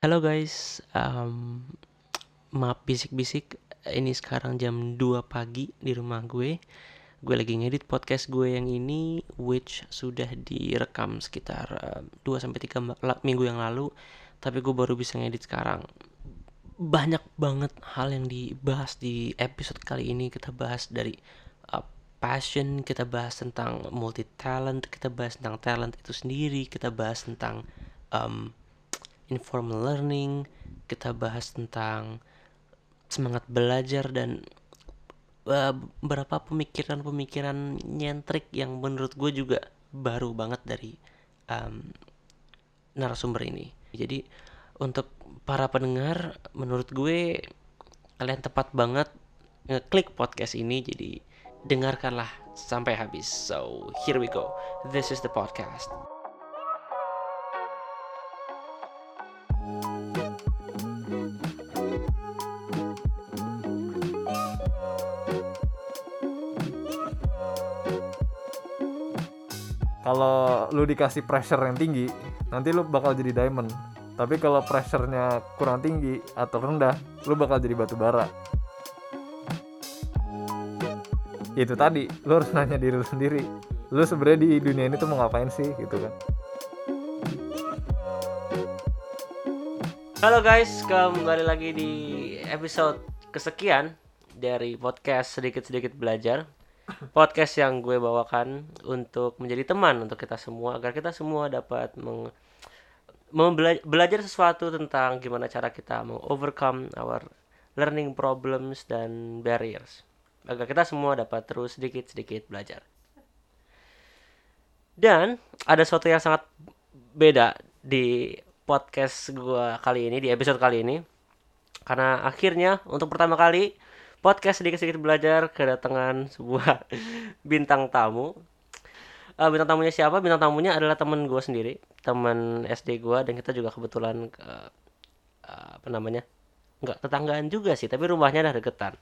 Halo guys, um, maaf bisik-bisik. Ini sekarang jam 2 pagi di rumah gue. Gue lagi ngedit podcast gue yang ini, which sudah direkam sekitar uh, 2 sampai 3 minggu yang lalu, tapi gue baru bisa ngedit sekarang. Banyak banget hal yang dibahas di episode kali ini. Kita bahas dari uh, passion, kita bahas tentang multi talent, kita bahas tentang talent itu sendiri, kita bahas tentang um, informal learning, kita bahas tentang semangat belajar dan uh, pemikiran-pemikiran nyentrik yang menurut gue juga baru banget dari um, narasumber ini. Jadi untuk para pendengar, menurut gue kalian tepat banget ngeklik podcast ini. Jadi dengarkanlah sampai habis. So here we go. This is the podcast. Kalau lu dikasih pressure yang tinggi nanti lu bakal jadi diamond. Tapi kalau pressure-nya kurang tinggi atau rendah lu bakal jadi batu bara. Itu tadi lu harus nanya diri lu sendiri. Lu sebenarnya di dunia ini tuh mau ngapain sih gitu kan? Halo guys, kembali lagi di episode kesekian dari podcast sedikit-sedikit belajar podcast yang gue bawakan untuk menjadi teman untuk kita semua agar kita semua dapat meng, belajar sesuatu tentang gimana cara kita mengovercome our learning problems dan barriers agar kita semua dapat terus sedikit-sedikit belajar. Dan ada sesuatu yang sangat beda di podcast gue kali ini di episode kali ini karena akhirnya untuk pertama kali podcast sedikit-sedikit belajar kedatangan sebuah bintang tamu. Uh, bintang tamunya siapa? Bintang tamunya adalah temen gue sendiri teman SD gue dan kita juga kebetulan uh, apa namanya nggak tetanggaan juga sih tapi rumahnya ada deketan.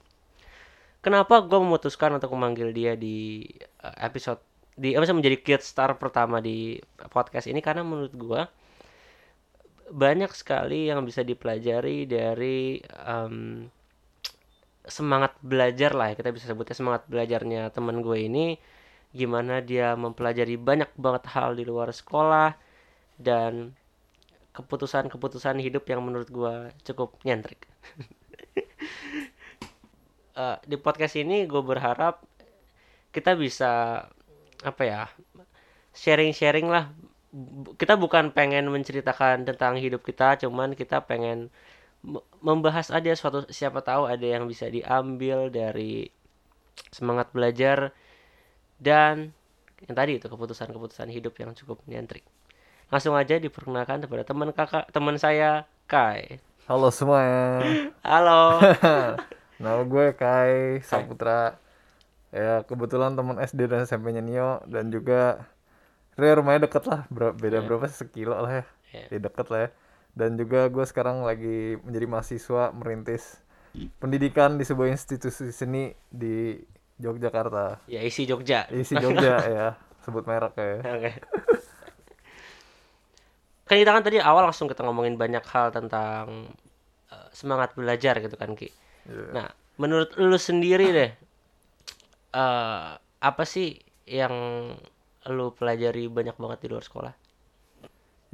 Kenapa gue memutuskan untuk memanggil dia di uh, episode di apa menjadi kid star pertama di podcast ini? Karena menurut gue banyak sekali yang bisa dipelajari dari um, semangat belajar lah ya kita bisa sebutnya semangat belajarnya teman gue ini. Gimana dia mempelajari banyak banget hal di luar sekolah dan keputusan-keputusan hidup yang menurut gue cukup nyentrik. Uh, di podcast ini gue berharap kita bisa apa ya sharing-sharing lah. Kita bukan pengen menceritakan tentang hidup kita cuman kita pengen membahas aja suatu siapa tahu ada yang bisa diambil dari semangat belajar dan yang tadi itu keputusan-keputusan hidup yang cukup nyentrik. Langsung aja diperkenalkan kepada teman kakak teman saya Kai. Halo semuanya halo. Nama gue Kai Saputra. Ya kebetulan teman SD dan SMP-nya Nio dan juga rumahnya deket lah, beda yeah. berapa sekilo lah ya, yeah. di deket lah ya. Dan juga gue sekarang lagi menjadi mahasiswa merintis pendidikan di sebuah institusi seni di Yogyakarta. Ya isi Jogja. Isi Jogja ya, sebut merek ya. Oke. Okay. kan kita kan tadi awal langsung kita ngomongin banyak hal tentang uh, semangat belajar gitu kan Ki. Yeah. Nah, menurut lu sendiri deh, uh, apa sih yang lu pelajari banyak banget di luar sekolah?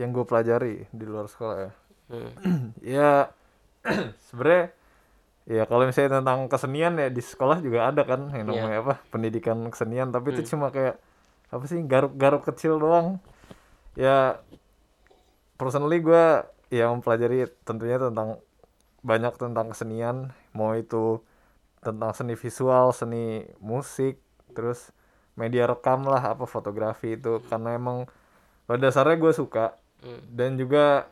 Yang gue pelajari di luar sekolah ya. Hmm. ya sebenarnya ya kalau misalnya tentang kesenian ya di sekolah juga ada kan yang iya. namanya yeah. apa pendidikan kesenian tapi hmm. itu cuma kayak apa sih garuk-garuk kecil doang ya personally gue ya mempelajari tentunya tentang banyak tentang kesenian mau itu tentang seni visual seni musik terus media rekam lah apa fotografi itu karena emang pada dasarnya gue suka hmm. dan juga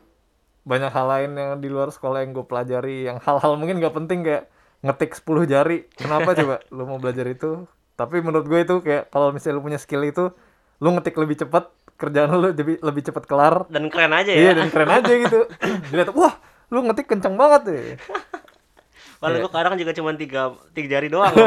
banyak hal lain yang di luar sekolah yang gue pelajari yang hal-hal mungkin gak penting kayak ngetik 10 jari. Kenapa coba lu mau belajar itu? Tapi menurut gue itu kayak kalau misalnya lu punya skill itu lu ngetik lebih cepat kerjaan lu lebih lebih cepat kelar. Dan keren aja ya. Iya dan keren aja gitu. Dilihat wah lu ngetik kenceng banget deh Walau yeah. gue kadang juga cuma tiga, tiga jari doang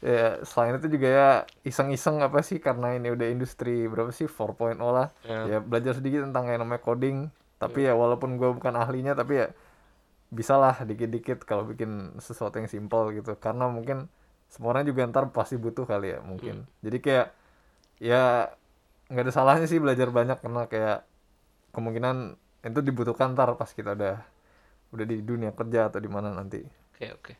ya selain itu juga ya iseng-iseng apa sih karena ini udah industri berapa sih 4.0 lah. Yeah. ya belajar sedikit tentang yang namanya coding. Tapi ya. walaupun gue bukan ahlinya tapi ya bisalah dikit-dikit kalau bikin sesuatu yang simpel gitu. Karena mungkin semua orang juga ntar pasti butuh kali ya mungkin. Jadi kayak ya nggak ada salahnya sih belajar banyak karena kayak kemungkinan itu dibutuhkan ntar pas kita udah udah di dunia kerja atau di mana nanti. Oke oke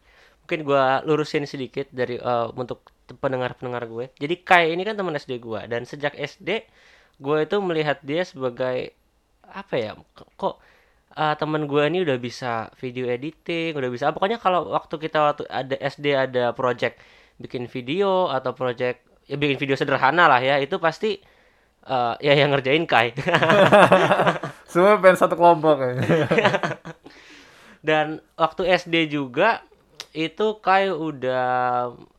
mungkin gua lurusin sedikit dari uh, untuk pendengar-pendengar gue. Jadi Kai ini kan teman SD gua dan sejak SD gue itu melihat dia sebagai apa ya kok uh, teman gue ini udah bisa video editing udah bisa pokoknya kalau waktu kita waktu ada SD ada project bikin video atau project ya bikin video sederhana lah ya itu pasti uh, ya yang ngerjain Kai. Semua pengen satu kelompok dan waktu SD juga itu Kai udah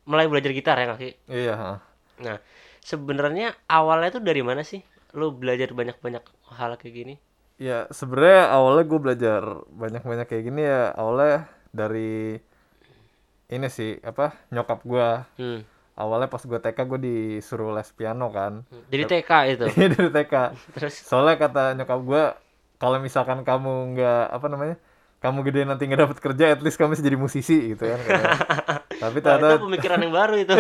mulai belajar gitar ya kaki iya nah sebenarnya awalnya tuh dari mana sih? Lu belajar banyak-banyak hal kayak gini? Ya sebenarnya awalnya gue belajar banyak-banyak kayak gini ya awalnya dari ini sih apa nyokap gue hmm. awalnya pas gue TK gue disuruh les piano kan. Jadi TK itu? Iya, dari TK terus? Soalnya kata nyokap gue kalau misalkan kamu nggak apa namanya kamu gede nanti nggak dapet kerja at least kamu bisa jadi musisi gitu kan tapi ternyata itu pemikiran yang baru itu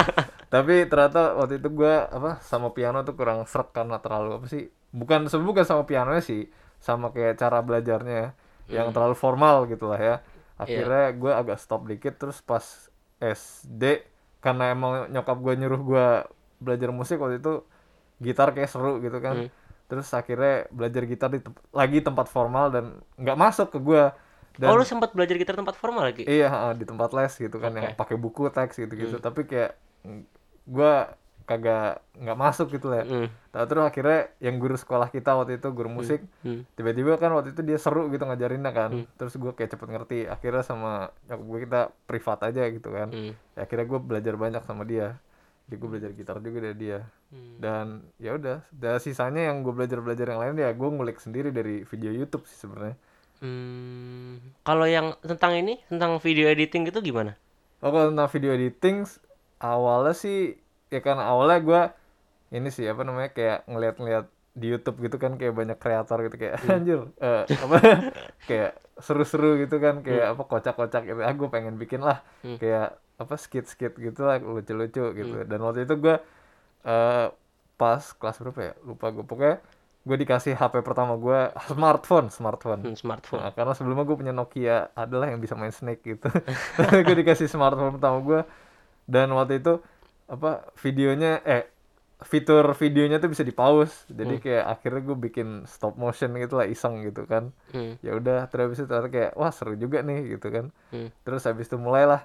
tapi ternyata waktu itu gue apa sama piano tuh kurang serak karena terlalu apa sih bukan bukan sama pianonya sih sama kayak cara belajarnya hmm. yang terlalu formal gitu lah ya akhirnya yeah. gue agak stop dikit terus pas SD karena emang nyokap gue nyuruh gue belajar musik waktu itu gitar kayak seru gitu kan hmm. Terus akhirnya belajar gitar di te lagi tempat formal dan nggak masuk ke gue dan, oh lu sempat belajar gitar tempat formal lagi iya di tempat les gitu kan okay. yang pakai buku teks gitu gitu hmm. tapi kayak gue kagak nggak masuk gitu lah ya. Mm. Nah, terus akhirnya yang guru sekolah kita waktu itu guru musik mm. tiba-tiba kan waktu itu dia seru gitu ngajarinnya kan mm. terus gue kayak cepet ngerti akhirnya sama nyokap gue kita privat aja gitu kan mm. ya, akhirnya gue belajar banyak sama dia jadi gue belajar gitar juga dari dia mm. dan ya udah dan sisanya yang gue belajar belajar yang lain ya gue ngulik sendiri dari video YouTube sih sebenarnya hmm. kalau yang tentang ini tentang video editing itu gimana oh kalau tentang video editing awalnya sih ya kan awalnya gue ini sih apa namanya kayak ngeliat-ngeliat di YouTube gitu kan kayak banyak kreator gitu kayak hmm. anjir uh, apa kayak seru-seru gitu kan kayak hmm. apa kocak-kocak gitu ah gue pengen bikin lah hmm. kayak apa skit-skit gitu lah lucu-lucu gitu. Hmm. dan waktu itu gue uh, pas kelas berapa ya? Lupa gue pokoknya gue dikasih HP pertama gue smartphone smartphone. Hmm, smartphone. Nah, karena sebelumnya gue punya Nokia adalah yang bisa main Snake gitu. Gue dikasih smartphone pertama gue dan waktu itu apa videonya eh fitur videonya tuh bisa di pause jadi hmm. kayak akhirnya gue bikin stop motion gitu lah iseng gitu kan. Hmm. ya udah terus habis itu kayak wah seru juga nih gitu kan. Hmm. terus habis itu mulailah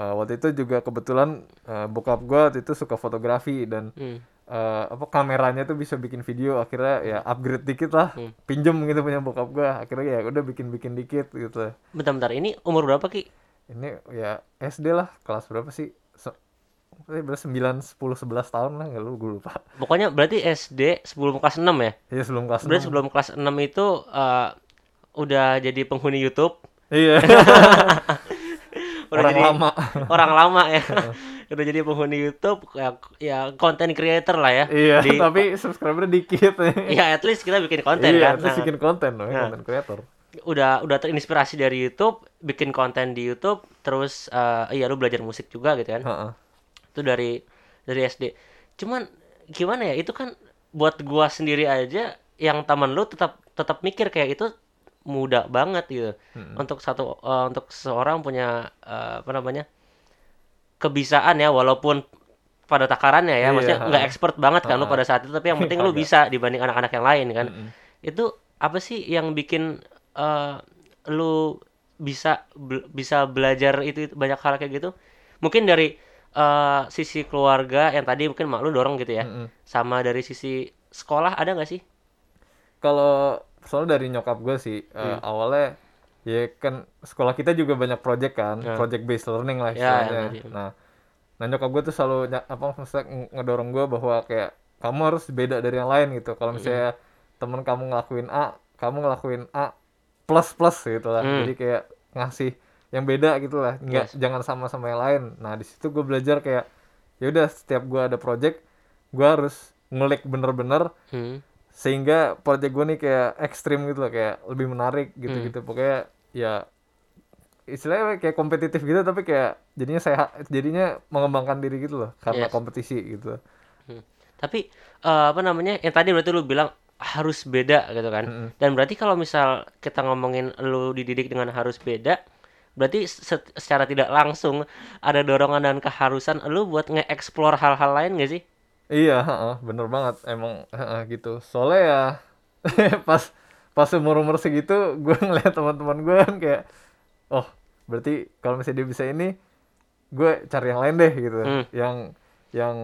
uh, waktu itu juga kebetulan uh, bokap gue waktu itu suka fotografi dan hmm. uh, apa kameranya tuh bisa bikin video akhirnya ya upgrade dikit lah. Hmm. pinjem gitu punya bokap gue akhirnya ya udah bikin bikin dikit gitu. Bentar-bentar ini umur berapa ki? Ini ya SD lah kelas berapa sih? Berarti sembilan sepuluh sebelas tahun lah nggak lu gue lupa. Pokoknya berarti SD sebelum kelas enam ya? Iya sebelum kelas berarti sebelum kelas enam itu uh, udah jadi penghuni YouTube? Iya udah orang jadi lama. orang lama ya. Udah jadi penghuni YouTube ya ya konten creator lah ya. Iya di, tapi subscriber dikit. Ya at least kita bikin konten iya, kan. at least nah, bikin konten loh nah, konten creator. Udah udah terinspirasi dari YouTube bikin konten di YouTube terus uh, iya lu belajar musik juga gitu kan. Uh -uh itu dari dari SD cuman gimana ya itu kan buat gua sendiri aja yang taman lu tetap tetap mikir kayak itu mudah banget gitu. Hmm. untuk satu uh, untuk seseorang punya uh, apa namanya kebisaan ya walaupun pada takarannya ya iya, maksudnya nggak expert banget kan uh, lu pada saat itu tapi yang penting lu bisa dibanding anak-anak yang lain kan. Hmm. itu apa sih yang bikin uh, lu bisa bisa belajar itu, itu banyak hal kayak gitu? Mungkin dari uh, sisi keluarga yang tadi mungkin mak lu dorong gitu ya. Mm -hmm. sama dari sisi sekolah ada nggak sih? Kalau soal dari nyokap gue sih uh, hmm. awalnya ya kan sekolah kita juga banyak project kan yeah. project based learning lah ya, istilahnya yeah, nah nah nyokap gue tuh selalu apa maksudnya ngedorong gue bahwa kayak kamu harus beda dari yang lain gitu kalau misalnya mm. temen kamu ngelakuin A kamu ngelakuin A plus plus gitu lah mm. jadi kayak ngasih yang beda gitu lah nggak yes. jangan sama sama yang lain nah di situ gue belajar kayak ya udah setiap gue ada project gue harus ngulik bener-bener hmm. Sehingga project gue nih kayak ekstrim gitu loh kayak lebih menarik gitu gitu pokoknya ya istilahnya kayak kompetitif gitu tapi kayak jadinya sehat jadinya mengembangkan diri gitu loh karena Yes. kompetisi gitu Hmm. Tapi eh, apa namanya? Yang tadi berarti lu bilang harus beda gitu kan. Mm-mm. Dan berarti kalau misal kita ngomongin lu dididik dengan harus beda, berarti se- secara tidak langsung ada dorongan dan keharusan lu buat nge-explore hal-hal lain gak sih? Iya, heeh, bener banget emang heeh, gitu. Soalnya ya pas pas umur umur segitu gue ngeliat teman-teman gue kan kayak, oh berarti kalau misalnya dia bisa ini, gue cari yang lain deh gitu, Hmm. yang yang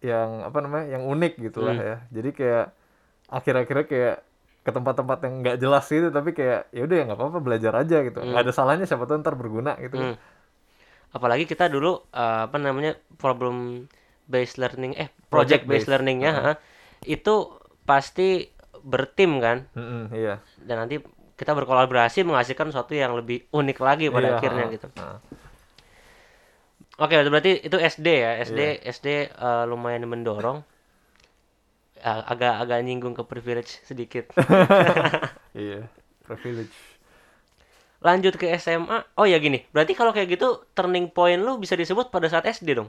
yang apa namanya, yang unik gitu lah Hmm. ya. Jadi kayak akhir-akhirnya kayak ke tempat-tempat yang nggak jelas gitu, tapi kayak ya udah ya nggak apa-apa belajar aja gitu. Hmm. Nggak ada salahnya siapa tahu ntar berguna gitu. Hmm. Apalagi kita dulu eh, apa namanya problem based learning eh project Project based based. learningnya Heeh. ha, itu pasti bertim kan Mm-mm, iya. dan nanti kita berkolaborasi menghasilkan sesuatu yang lebih unik lagi pada Iya, akhirnya gitu. heeh. Oke, berarti itu SD ya. SD Iya. SD eh, lumayan mendorong. Agak agak nyinggung ke privilege sedikit. Iya, privilege. Lanjut ke SMA. Oh ya gini, berarti kalau kayak gitu turning point lu bisa disebut pada saat SD dong.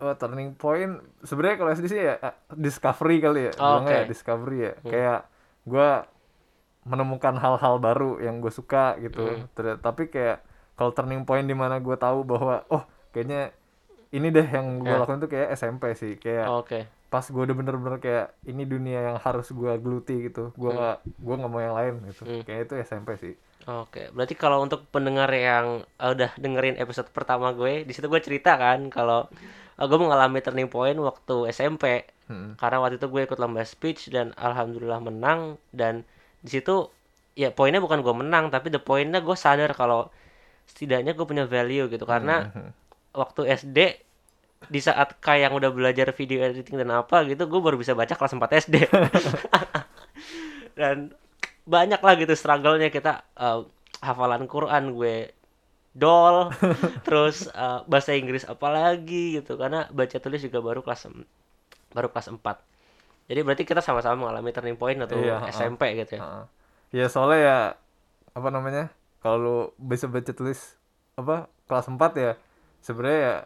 Oh, turning point sebenarnya kalau SD sih ya eh, discovery kali ya, Oh, bilangnya ya discovery ya. Kayak gua menemukan hal-hal baru yang gue suka gitu. Hmm. Tapi kayak kalau turning point di mana gue tahu bahwa oh kayaknya ini deh yang gue Ya. lakukan tuh kayak SMP sih. Kayak Oke. pas gue udah bener-bener kayak ini dunia yang harus gue geluti gitu. Gua nggak gua nggak mau yang lain gitu. Hmm. Kayak itu SMP sih. Oke, berarti kalau untuk pendengar yang eh, udah dengerin episode pertama gue, di situ gue cerita kan kalau gue mengalami turning point waktu SMP. Hmm. Karena waktu itu gue ikut lomba speech dan alhamdulillah menang dan di situ ya poinnya bukan gue menang tapi the pointnya gue sadar kalau setidaknya gue punya value gitu karena Hmm. waktu SD di saat kayak yang udah belajar video editing dan apa gitu gue baru bisa baca kelas 4 SD dan banyak lah gitu struggle-nya kita eh, hafalan Quran gue dol terus eh, bahasa Inggris apalagi gitu karena baca tulis juga baru kelas baru kelas 4 jadi berarti kita sama-sama mengalami turning point atau Iya. SMP gitu ya Heeh. Ya soalnya ya apa namanya? Kalau bisa baca tulis apa kelas 4 ya sebenarnya ya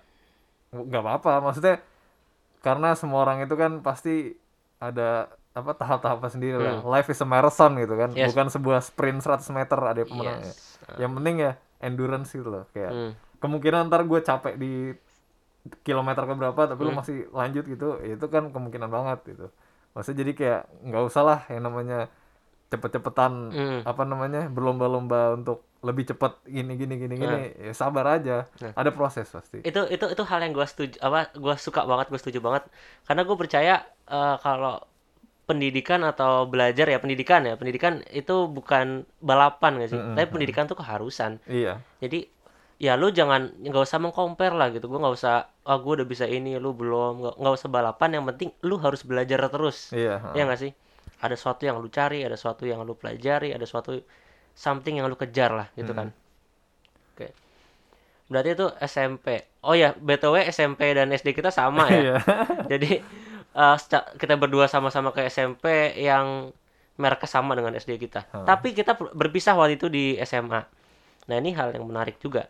nggak apa-apa. Maksudnya karena semua orang itu kan pasti ada apa tahap-tahap sendiri lah. Life is a marathon gitu kan. Hmm. Yes. Bukan sebuah sprint 100 meter ada pemenangnya. Yes. Yang penting ya endurance gitu loh kayak Hmm. kemungkinan ntar gue capek di kilometer ke berapa tapi lu Hmm. masih lanjut gitu ya itu kan kemungkinan banget gitu maksudnya jadi kayak nggak usah lah yang namanya cepet-cepetan Hmm. apa namanya berlomba-lomba untuk lebih cepet gini gini gini gini ya sabar aja Nah. ada proses pasti itu itu itu hal yang gue setuju apa gue suka banget gue setuju banget karena gue percaya eh, kalau pendidikan atau belajar ya pendidikan ya. Pendidikan itu bukan balapan gak sih? Mm-mm, tapi pendidikan tuh keharusan. Iya. Jadi ya lu jangan nggak usah mengcompare lah gitu. Gue nggak usah ah gue udah bisa ini lu belum. Nggak usah balapan. Yang penting lu harus belajar terus. Iya ya nggak sih? Ada sesuatu yang lu cari ada sesuatu yang lu pelajari ada sesuatu something yang lu kejar lah gitu kan. Oke. Berarti itu SMP oh ya btw SMP dan SD kita sama ya. Iya. Jadi seca- kita berdua sama-sama ke SMP yang mereknya sama dengan SD kita. Tapi kita ber- berpisah waktu itu di SMA nah ini hal yang menarik juga.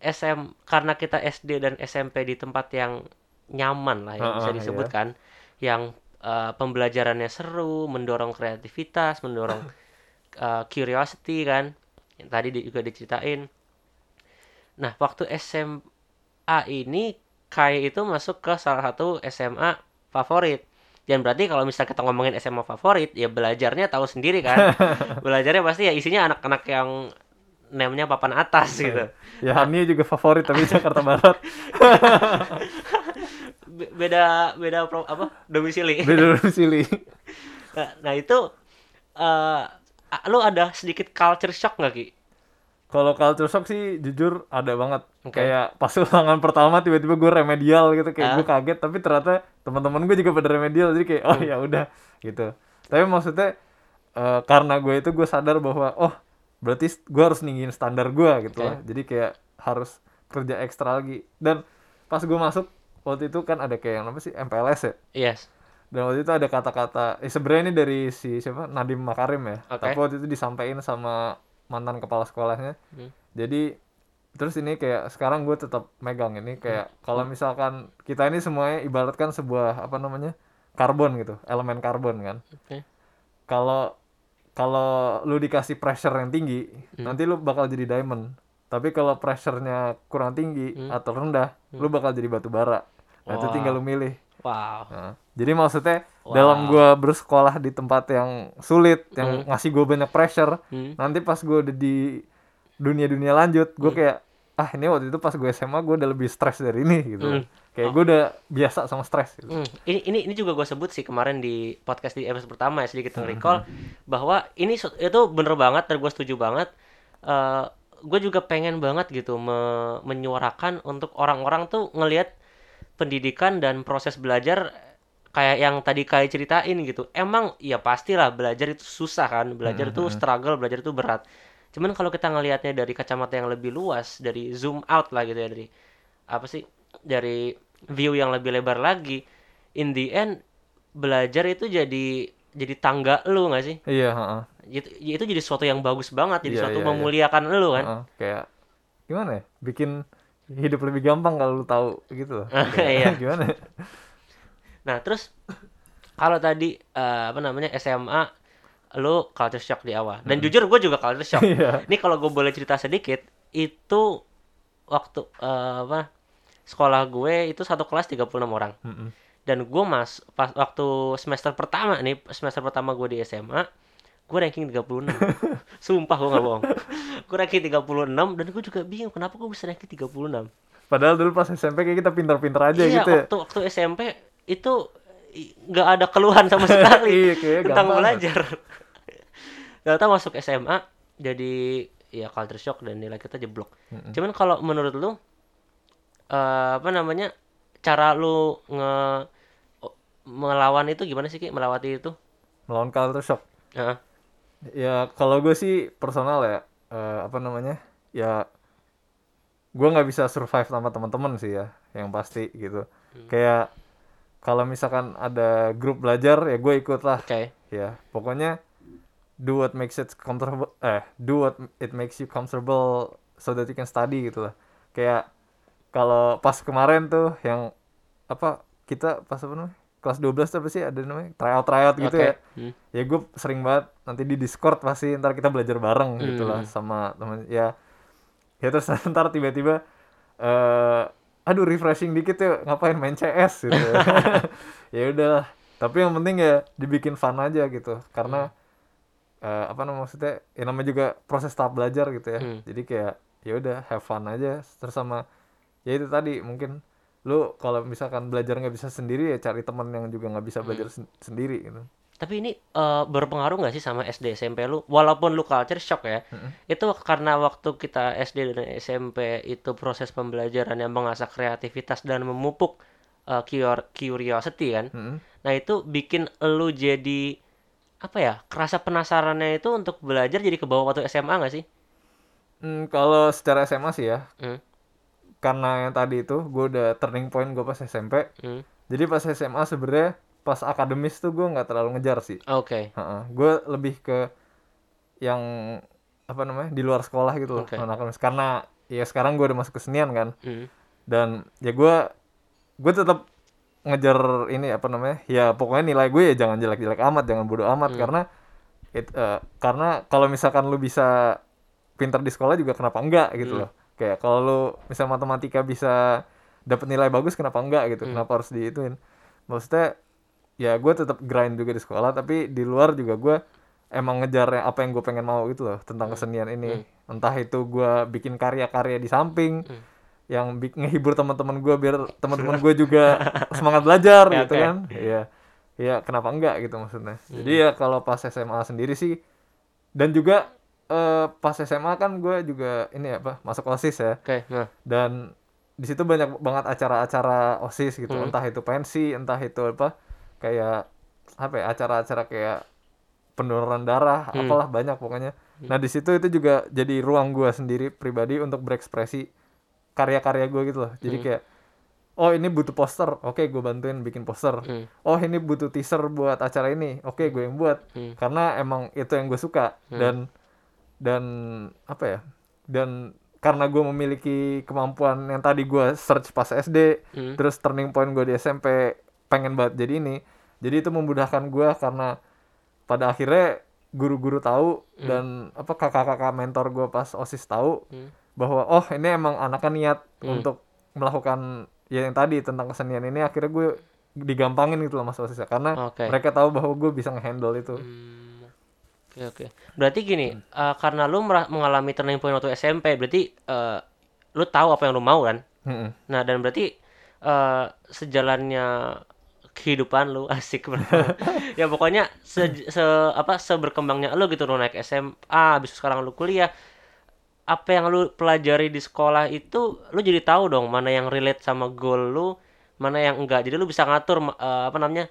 SM karena kita SD dan SMP di tempat yang nyaman lah yang bisa Heeh, disebutkan yang eh, pembelajarannya seru mendorong kreativitas mendorong eh, curiosity kan. Yang tadi di- juga diceritain. Nah waktu SMA ini Kai itu masuk ke salah satu SMA favorit. Dan berarti kalau misalnya kita ngomongin SMA favorit ya belajarnya tahu sendiri kan. Belajarnya pasti ya isinya anak-anak yang namanya papan atas gitu. ya Hani juga favorit tapi Jakarta Barat. Be- beda beda pro, apa? Domisili. Beda domisili. Nah, nah itu eh a- lu ada sedikit culture shock nggak ki Kalau culture shock sih jujur ada banget. Oke. Kayak pas ulangan pertama tiba-tiba gue remedial gitu kayak Ah. gue kaget tapi ternyata teman-teman gue juga pada remedial jadi kayak oh Hmm. ya udah gitu. Tapi maksudnya eh, karena gue itu gue sadar bahwa oh berarti gue harus ninggin standar gue gitu Oke. lah. Jadi kayak harus kerja ekstra lagi. Dan pas gue masuk waktu itu kan ada kayak yang apa sih MPLS ya. yes dan waktu itu ada kata-kata eh sebenarnya ini dari si siapa Nadim Makarim ya Oke. tapi waktu itu disampaikan sama mantan kepala sekolahnya. Hmm. jadi terus ini kayak sekarang gue tetap megang ini kayak kalau misalkan kita ini semuanya ibaratkan sebuah apa namanya karbon gitu elemen karbon kan. Oke. kalau kalau lu dikasih pressure yang tinggi nanti lu bakal jadi diamond. Tapi kalau pressure-nya kurang tinggi atau rendah lu bakal jadi batu bara. Nah itu tinggal lu milih Wow. Nah, jadi maksudnya dalam gua bersekolah di tempat yang sulit yang ngasih gue banyak pressure Hmm. nanti pas gue udah di dunia-dunia lanjut gue kayak ah ini waktu itu pas gue SMA gue udah lebih stres dari ini gitu kayak gue udah biasa sama stres gitu. Hmm, ini ini ini juga gue sebut sih kemarin di podcast di episode pertama ya sedikit recall bahwa ini itu bener banget dan gue setuju banget. Eh gue juga pengen banget gitu me- menyuarakan untuk orang-orang tuh ngelihat pendidikan dan proses belajar kayak yang tadi kayak ceritain gitu. Emang ya pastilah belajar itu susah kan, belajar itu struggle, belajar itu berat. Cuman kalau kita ngelihatnya dari kacamata yang lebih luas, dari zoom out lah gitu ya dari apa sih dari view yang lebih lebar lagi in the end belajar itu jadi jadi tangga lu nggak sih iya heeh. itu itu jadi sesuatu yang bagus banget jadi Iya, sesuatu iya, iya. memuliakan lu kan Heeh, kayak gimana ya bikin hidup lebih gampang kalau lu tahu gitu loh Iya. Kayak gimana nah terus kalau tadi eh, apa namanya SMA lu culture shock di awal dan jujur gue juga culture shock Iya. ini kalau gue boleh cerita sedikit itu waktu eh, apa sekolah gue itu satu kelas 36 orang Mm-mm. dan gue mas pas waktu semester pertama nih semester pertama gue di SMA gue ranking 36 sumpah gue nggak bohong. Gue ranking 36 dan gue juga bingung kenapa gue bisa ranking 36 padahal dulu pas SMP kayak kita pintar-pintar aja iya gitu ya. waktu waktu SMP itu nggak ada keluhan sama sekali Iya, tentang belajar. Ternyata masuk SMA jadi ya culture shock dan nilai kita jeblok. Cuman kalau menurut lu eh, apa namanya cara lu nge melawan itu gimana sih Ki? Melewati itu? Melawan culture shock. Heeh. Ya kalau gue sih personal ya eh, apa namanya ya gue nggak bisa survive sama teman-teman sih ya yang pasti gitu. Kayak kalau misalkan ada grup belajar ya gue ikut lah. Oke. Ya pokoknya do what makes it comfortable eh do what it makes you comfortable so that you can study gitu lah. Kayak kalau pas kemarin tuh yang apa kita pas apa namanya kelas 12 tuh apa sih? Ada namanya? Tryout tryout gitu Oke. ya. Hmm. ya gue sering banget nanti di discord pasti ntar kita belajar bareng gitu lah Hmm. sama teman ya. Ya terus ntar tiba-tiba eh aduh refreshing dikit ya ngapain main CS gitu. Ya udahlah tapi yang penting ya dibikin fun aja gitu. Karena eh, apa namanya maksudnya? Ya namanya juga proses tahap belajar gitu ya. Hmm. jadi kayak ya udah have fun aja. Terus sama ya itu tadi mungkin lu kalau misalkan belajar nggak bisa sendiri ya cari teman yang juga nggak bisa belajar sen- sendiri gitu Tapi ini eh, berpengaruh nggak sih sama SD SMP lu? Walaupun lu culture shock ya, itu karena waktu kita SD dan SMP itu proses pembelajaran yang mengasah kreativitas dan memupuk cur- curiosity kan. Mm-mm. Nah itu bikin lu jadi apa ya? Kerasa penasarannya itu untuk belajar jadi ke bawah waktu SMA nggak sih? Hmm, kalau secara SMA sih ya Hmm. Karena yang tadi itu gue udah turning point gue pas SMP Hmm. jadi pas SMA sebenarnya pas akademis tuh gue nggak terlalu ngejar sih. Oke. gue lebih ke yang apa namanya di luar sekolah gitu non akademis. Karena ya sekarang gue udah masuk kesenian kan. Hmm. dan ya gue gue tetap ngejar ini apa namanya ya pokoknya nilai gue ya jangan jelek-jelek amat jangan bodoh amat. Karena it, eh, karena kalau misalkan lu bisa pinter di sekolah juga kenapa enggak gitu loh kayak kalau lu misal matematika bisa dapat nilai bagus kenapa enggak gitu? Kenapa harus diituin? Maksudnya ya gue tetap grind juga di sekolah tapi di luar juga gue emang ngejar yang- apa yang gue pengen mau gitu loh tentang kesenian ini. Entah itu gue bikin karya-karya di samping yang bik- ngehibur teman-teman gue biar teman-teman gue juga semangat belajar Ya, gitu kan? Ya ya kenapa enggak gitu maksudnya. Jadi ya kalau pas SMA sendiri sih dan juga eh, pas SMA kan gue juga ini apa masuk osis ya. Oke. Nah. dan di situ banyak banget acara-acara osis gitu. Entah itu pensi entah itu apa kayak apa ya acara-acara kayak pendonoran darah apalah banyak pokoknya. Nah di situ itu juga jadi ruang gua sendiri pribadi untuk berekspresi karya-karya gue gitu loh. Jadi kayak oh ini butuh poster oke gue bantuin bikin poster. Hmm. oh ini butuh teaser buat acara ini oke gue yang buat. Hmm. karena emang itu yang gue suka. Dan dan apa ya dan karena gue memiliki kemampuan yang tadi gue search pas SD Hmm. terus turning point gue di SMP pengen banget jadi ini jadi itu memudahkan gue karena pada akhirnya guru-guru tahu dan apa kakak-kakak mentor gue pas osis tahu Hmm. bahwa oh ini emang anaknya niat untuk melakukan ya yang tadi tentang kesenian ini akhirnya gue digampangin gitu loh mas osis karena Oke. mereka tahu bahwa gue bisa ngehandle itu Hmm. Oke oke. Berarti gini, eh, karena lu mengalami turning point waktu SMP, berarti eh, lu tahu apa yang lu mau kan? Mm-mm. Nah, dan berarti eh, sejalannya kehidupan lu asik banget. ya pokoknya se, se- apa seberkembangnya lu gitu lu naik SMA, habis sekarang lu kuliah. Apa yang lu pelajari di sekolah itu lu jadi tahu dong mana yang relate sama goal lu, mana yang enggak. Jadi lu bisa ngatur eh, apa namanya?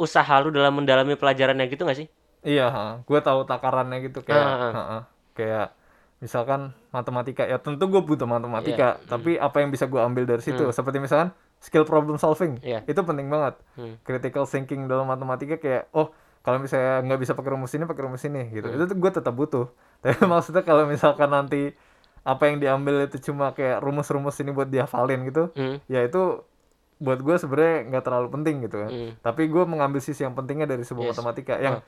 usaha lu dalam mendalami pelajarannya gitu gak sih? Iya, gue tahu takarannya gitu kayak, ah. ha-ha. kayak misalkan matematika ya tentu gue butuh matematika, Iya. tapi apa yang bisa gue ambil dari situ? Seperti misalkan skill problem solving, Iya. itu penting banget. Hmm. Critical thinking dalam matematika kayak, oh kalau misalnya nggak bisa pakai rumus ini, pakai rumus ini gitu. Itu tuh gue tetap butuh. Tapi maksudnya kalau misalkan nanti apa yang diambil itu cuma kayak rumus-rumus ini buat dihafalin gitu, Hmm. ya itu buat gue sebenarnya nggak terlalu penting gitu kan. Hmm. Tapi gue mengambil sisi yang pentingnya dari sebuah Yes. matematika yang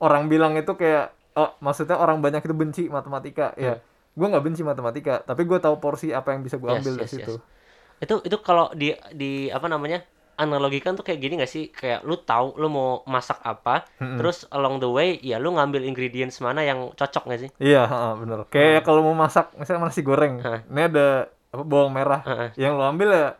orang bilang itu kayak oh maksudnya orang banyak itu benci matematika ya. Gue nggak benci matematika, tapi gue tahu porsi apa yang bisa gue Hmm. Yes, ambil dari yes, situ. Itu itu kalau di di apa namanya? analogikan tuh kayak gini gak sih? Kayak lu tahu lu mau masak apa, terus along the way ya lu ngambil ingredients mana yang cocok gak sih? Iya, ha, bener. Kayak kalau mau masak, misalnya nasi goreng, Hah. ini ada apa bawang merah, yang lo ambil ya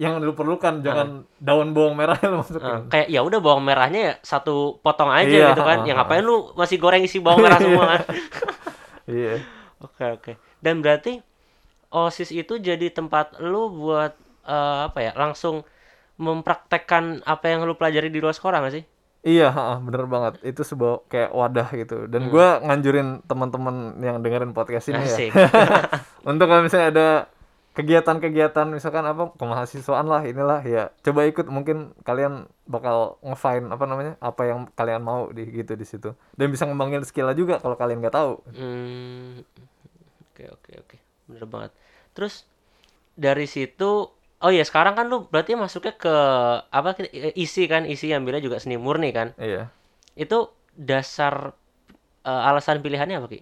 yang lu perlukan, jangan daun bawang merah yang lo masukin. Nah, kayak ya udah bawang merahnya ya satu potong aja Iya, gitu kan. ha, Ya ha. ngapain lu masih goreng isi bawang merah semua kan? Iya. Oke oke. Dan berarti OSIS itu jadi tempat lu buat eh, apa ya? Langsung mempraktekkan apa yang lu pelajari di luar sekolah gak sih? Iya, bener banget. Itu sebuah kayak wadah gitu. Dan gua nganjurin teman-teman yang dengerin podcast ini ya. Hmm. Asik. untuk kalau misalnya ada kegiatan-kegiatan misalkan apa kemahasiswaan lah inilah ya coba ikut mungkin kalian bakal nge-find apa namanya apa yang kalian mau di gitu di situ dan bisa ngembangin skill juga kalau kalian nggak tahu Hmm, oke oke oke, bener banget. Terus dari situ, oh ya sekarang kan lu berarti masuknya ke apa isi kan, isi ambilnya juga seni murni kan? iya Itu dasar eh, alasan pilihannya apa ki?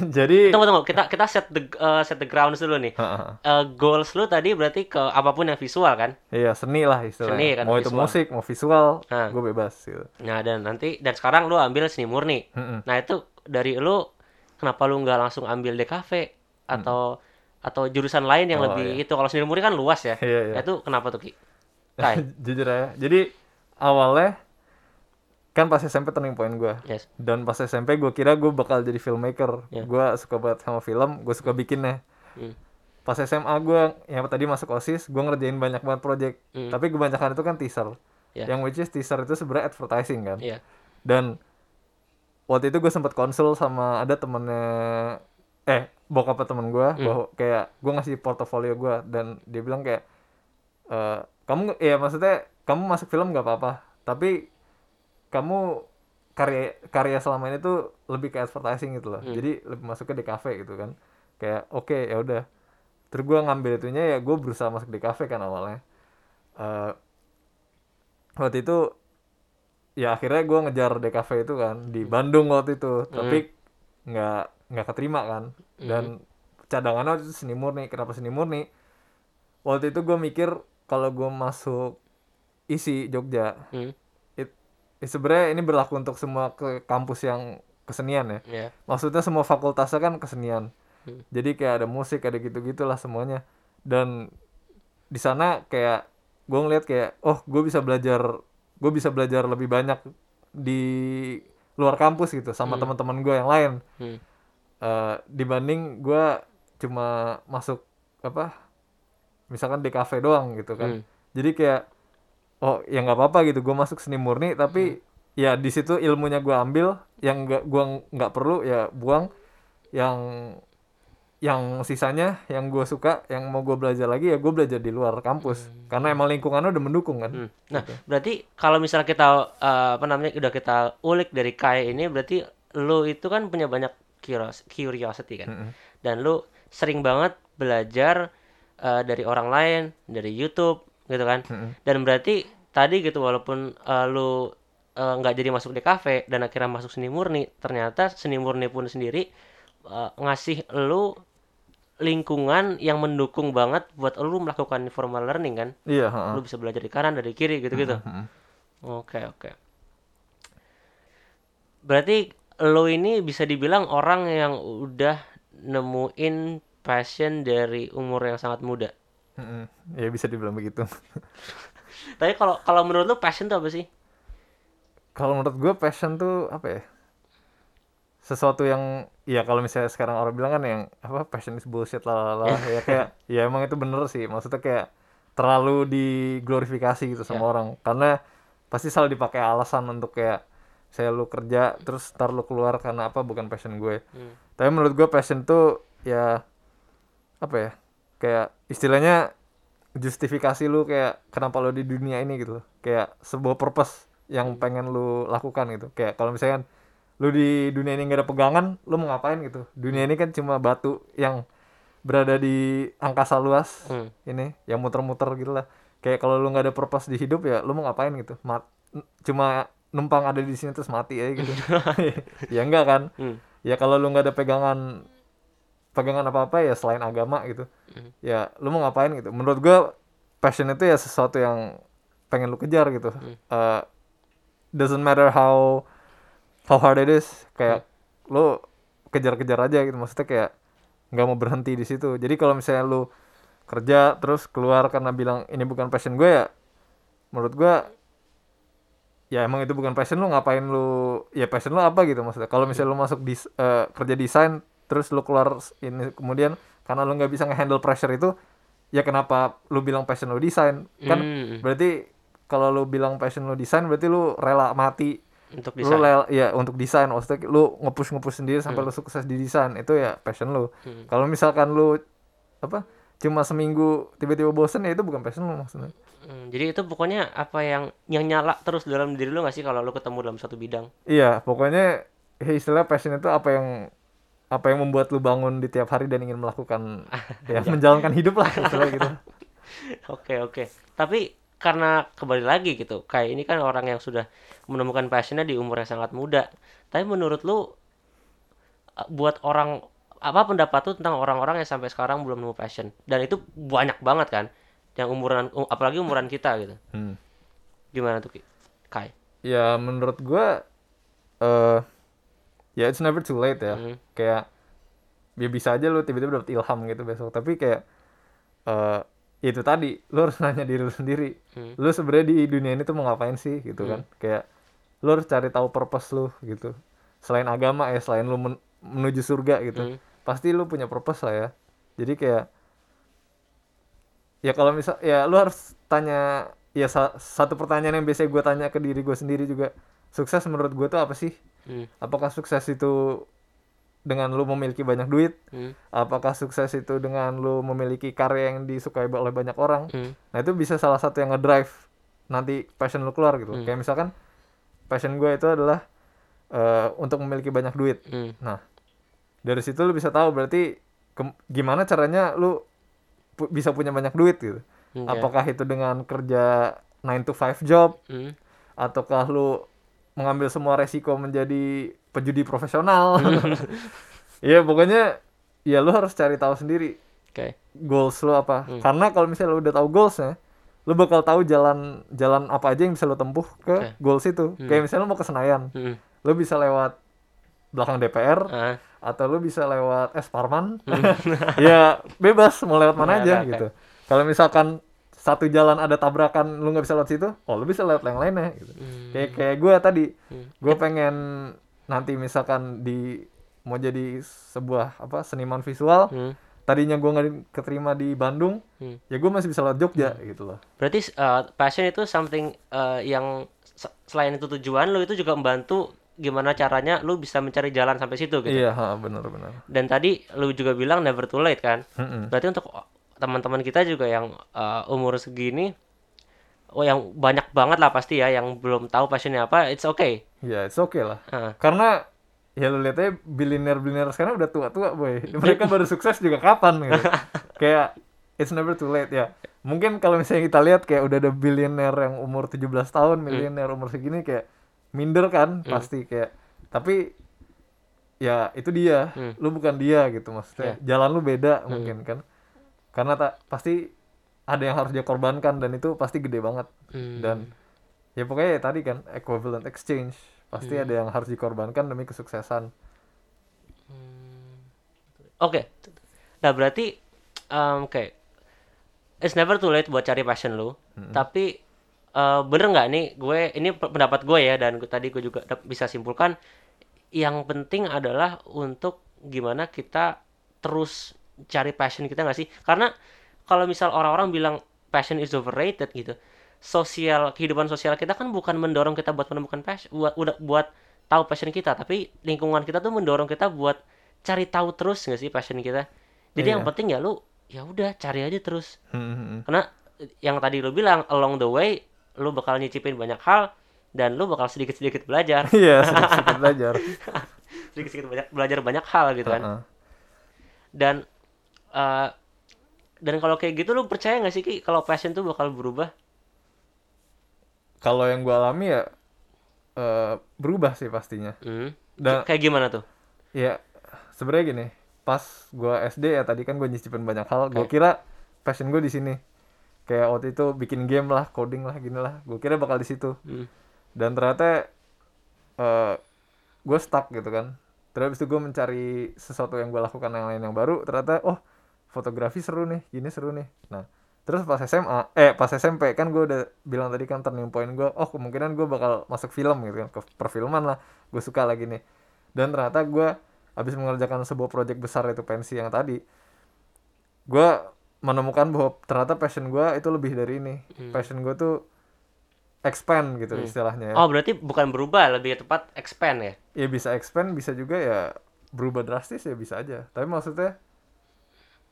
jadi Tunggu tunggu, kita kita set the eh, set the grounds dulu nih. Ha-ha. Eh, goals lu tadi berarti ke apa pun yang visual kan? iya seni lah istilahnya Seni kan, mau itu visual. musik mau visual Nah. gue bebas gitu Nah dan nanti dan sekarang lu ambil seni murni. Mm-mm. Nah itu dari lu kenapa lu nggak langsung ambil DKV atau atau jurusan lain yang Oh, lebih itu kalau seni murni kan luas ya. Iya, iya. Nah, itu kenapa tuh Ki? Jujur ya jadi awalnya kan pas SMP turning point gue Yes. dan pas SMP gue kira gue bakal jadi filmmaker Ya. gue suka banget sama film gue suka bikinnya Hmm. pas SMA gue yang tadi masuk osis gue ngerjain banyak banget project Hmm. tapi kebanyakan itu kan teaser Ya. yang which is teaser itu sebenarnya advertising kan Iya. dan waktu itu gue sempat konsul sama ada temennya eh bokap temen gue Hmm. bahwa kayak gue ngasih portofolio gue dan dia bilang kayak eh kamu ya maksudnya kamu masuk film nggak apa-apa tapi kamu karya karya selama ini tuh lebih ke advertising gitu loh. Hmm. jadi lebih masuknya di cafe gitu kan. Kayak oke ya udah. Terus gue ngambil itunya ya gue berusaha masuk di cafe kan awalnya. Eh waktu itu ya akhirnya gue ngejar DKV itu kan di Bandung waktu itu. Tapi nggak nggak keterima kan. Dan cadangannya waktu itu seni murni. Kenapa seni murni? Waktu itu gue mikir kalau gue masuk isi Jogja Hmm. It- sebenarnya ini berlaku untuk semua ke kampus yang kesenian ya Iya. maksudnya semua fakultasnya kan kesenian Hmm. jadi kayak ada musik ada gitu gitulah semuanya dan di sana kayak gue ngeliat kayak oh gue bisa belajar gue bisa belajar lebih banyak di luar kampus gitu sama teman-teman gue yang lain Hmm. Eh, dibanding gue cuma masuk apa misalkan di kafe doang gitu kan Hmm. jadi kayak oh ya nggak apa-apa gitu gue masuk seni murni tapi ya di situ ilmunya gue ambil yang nggak gue nggak perlu ya buang yang yang sisanya yang gue suka yang mau gue belajar lagi ya gue belajar di luar kampus karena emang lingkungannya udah mendukung kan Hmm. Nah, berarti kalau misalnya kita eh, apa namanya udah kita ulik dari Kai ini berarti lu itu kan punya banyak curios- curiosity kan. Mm-mm. Dan lu sering banget belajar eh, dari orang lain, dari YouTube gitu kan. Mm-mm. Dan berarti tadi gitu walaupun eh, lu eh, nggak jadi masuk di kafe dan akhirnya masuk seni murni, ternyata seni murni pun sendiri eh, ngasih lu lingkungan yang mendukung banget buat lu melakukan formal learning kan iya ha-ha. lu bisa belajar di kanan dari kiri gitu-gitu Mm-mm. oke oke berarti lo ini bisa dibilang orang yang udah nemuin passion dari umur yang sangat muda Mm-mm. ya bisa dibilang begitu. Tapi kalau kalau menurut lo passion tuh apa sih? Kalau menurut gue passion tuh apa ya? Sesuatu yang ya kalau misalnya sekarang orang bilang kan yang apa passion is bullshit lah lah ya kayak ya emang itu bener sih. Maksudnya kayak terlalu diglorifikasi gitu sama orang. Karena pasti selalu dipakai alasan untuk kayak saya lu kerja terus ntar lu keluar karena apa? Bukan passion gue. Hmm. tapi menurut gue passion tuh ya apa ya kayak istilahnya justifikasi lu kayak kenapa lu di dunia ini gitu loh. kayak sebuah purpose yang pengen lu lakukan gitu. Kayak kalau misalkan lu di dunia ini gak ada pegangan lu mau ngapain gitu. Dunia ini kan cuma batu yang berada di angkasa luas Hmm. ini yang muter-muter gitu lah. Kayak kalau lu nggak ada purpose di hidup ya lu mau ngapain gitu? Mat cuma numpang ada di sini terus mati aja gitu. Ya enggak kan? Hmm. ya kalau lu nggak ada pegangan pegangan apa apa ya selain agama gitu. Hmm. ya lu mau ngapain gitu. Menurut gua passion itu ya sesuatu yang pengen lu kejar gitu. Eh, doesn't matter how how hard it is kayak lu kejar-kejar aja gitu. Maksudnya kayak nggak mau berhenti di situ. Jadi kalau misalnya lu kerja terus keluar karena bilang ini bukan passion gue ya menurut gua ya emang itu bukan passion lu ngapain lu ya passion lu apa gitu maksudnya. Kalau misalnya lu masuk di kerja desain terus lu keluar ini kemudian karena lu nggak bisa ngehandle pressure itu ya kenapa lu bilang passion lu desain? Kan Hmm. berarti kalau lu bilang passion lu desain berarti lu rela mati. Untuk lu desain. rela ya untuk desain. Maksudnya lu ngepush ngepush sendiri sampai lu sukses di desain itu ya passion lu. Hmm. kalau misalkan lu apa cuma seminggu tiba-tiba bosen ya itu bukan passion lu maksudnya. Hmm, jadi itu pokoknya apa yang yang nyala terus dalam diri lu nggak sih kalau lu ketemu dalam satu bidang? Iya, pokoknya ya istilah passion itu apa yang apa yang membuat lu bangun di tiap hari dan ingin melakukan ya menjalankan hidup lah istilah gitu. Oke oke. Tapi karena kembali lagi gitu, kayak ini kan orang yang sudah menemukan passionnya di umur yang sangat muda. Tapi menurut lu eh, buat orang apa pendapat lu tentang orang-orang yang sampai sekarang belum nemu passion? Dan itu banyak banget kan, yang umuran um- apalagi umuran kita gitu. Hmm. Gimana tuh? Kai? Ya menurut gua eh ya it's never too late ya. Hmm. Kayak ya bisa aja lu tiba-tiba dapet ilham gitu besok, tapi kayak eh itu tadi lu harus nanya diri lu sendiri. Hmm. Lu sebenarnya di dunia ini tuh mau ngapain sih gitu kan? Kayak lu harus cari tahu purpose lu gitu. Selain agama ya, selain lu men- menuju surga gitu. Hmm. pasti lu punya purpose lah ya jadi kayak ya kalau misal ya lu harus tanya ya sa- satu pertanyaan yang biasa gue tanya ke diri gue sendiri juga sukses menurut gue tuh apa sih Hmm. apakah sukses itu dengan lu memiliki banyak duit Hmm. apakah sukses itu dengan lu memiliki karya yang disukai oleh banyak orang Hmm. nah itu bisa salah satu yang ngedrive nanti passion lu keluar gitu kayak misalkan passion gue itu adalah eh, untuk memiliki banyak duit Hmm. Nah, dari situ lu bisa tahu berarti gimana caranya lu pu- bisa punya banyak duit gitu. Oke. Apakah itu dengan kerja 9 to 5 job Hmm. ataukah lu mengambil semua resiko menjadi pejudi profesional? Iya, pokoknya ya lu harus cari tahu sendiri Oke. goals lu apa. Karena kalau misalnya lu udah tahu goalsnya, lu bakal tahu jalan jalan apa aja yang bisa lu tempuh ke Oke. goals itu. Kayak misalnya lu mau ke Senayan, Hmm. lu bisa lewat belakang DPR, Ah. atau lu bisa lewat es Parman ya bebas mau lewat mana Ya, aja oke, gitu kalau misalkan satu jalan ada tabrakan lu nggak bisa lewat situ oh lu bisa lewat yang lainnya gitu Hmm. kayak kayak gue tadi Hmm. gue pengen nanti misalkan di mau jadi sebuah apa seniman visual Hmm. tadinya gue nggak keterima di Bandung Hmm. ya gue masih bisa lewat Jogja gitu loh Berarti uh, passion itu something uh, yang se- selain itu tujuan lo itu juga membantu gimana caranya lu bisa mencari jalan sampai situ gitu iya benar benar dan tadi lu juga bilang never too late kan Mm-mm. berarti untuk teman-teman kita juga yang uh, umur segini oh yang banyak banget lah pasti ya yang belum tahu passionnya apa it's okay. Ya it's okay lah. Ah. karena ya lu lihat aja billionaire billionaire sekarang udah tua tua boy. Mereka baru sukses juga kapan gitu. Kayak it's never too late ya. Mungkin kalau misalnya kita lihat kayak udah ada billionaire yang umur 17 tahun Hmm. millionaire umur segini kayak minder kan pasti kayak. Tapi ya itu dia. Hmm. lu bukan dia gitu. Maksudnya jalan lu beda mungkin kan karena tak pasti ada yang harus dia korbankan dan itu pasti gede banget Hmm. dan ya pokoknya ya tadi kan equivalent exchange pasti Hmm. ada yang harus dikorbankan demi kesuksesan Oke. Nah, berarti um, oke. It's never too late buat cari passion lu. Tapi eh, bener nggak nih gue ini pe- pendapat gue ya dan gue, tadi gue juga bisa simpulkan yang penting adalah untuk gimana kita terus cari passion kita nggak sih? Karena kalau misal orang-orang bilang passion is overrated gitu. Sosial kehidupan sosial kita kan bukan mendorong kita buat menemukan passion buat udah buat tahu passion kita, tapi lingkungan kita tuh mendorong kita buat cari tahu terus nggak sih passion kita. Jadi Iya. yang penting ya lu ya udah cari aja terus Hmm, karena yang tadi lu bilang along the way lu bakal nyicipin banyak hal dan lu bakal sedikit-sedikit belajar iya sedikit belajar sedikit-sedikit banyak belajar banyak hal gitu kan Heeh. dan eh, dan kalau kayak gitu lu percaya nggak sih ki kalau passion tuh bakal berubah? Kalau yang gua alami ya eh, berubah sih pastinya. Hmm. dan kayak gimana tuh? Ya sebenarnya gini pas gua SD ya tadi kan gua nyicipin banyak hal gua kira passion gua di sini. Kayak waktu itu bikin game lah coding lah gini lah gua kira bakal di situ. Hmm. dan ternyata eh gue stuck gitu kan. Terus habis itu gue mencari sesuatu yang gue lakukan yang lain yang baru ternyata oh fotografi seru nih gini seru nih. Nah terus pas SMA eh pas SMP kan gue udah bilang tadi kan turning point gue oh kemungkinan gue bakal masuk film gitu kan ke perfilman lah gue suka lagi nih. Dan ternyata gue habis mengerjakan sebuah proyek besar itu pensi yang tadi gue menemukan bahwa ternyata passion gue itu lebih dari ini. Passion gue tuh expand gitu istilahnya. Ya oh berarti bukan berubah lebih tepat expand ya? Ya bisa expand bisa juga ya berubah drastis ya bisa aja. Tapi maksudnya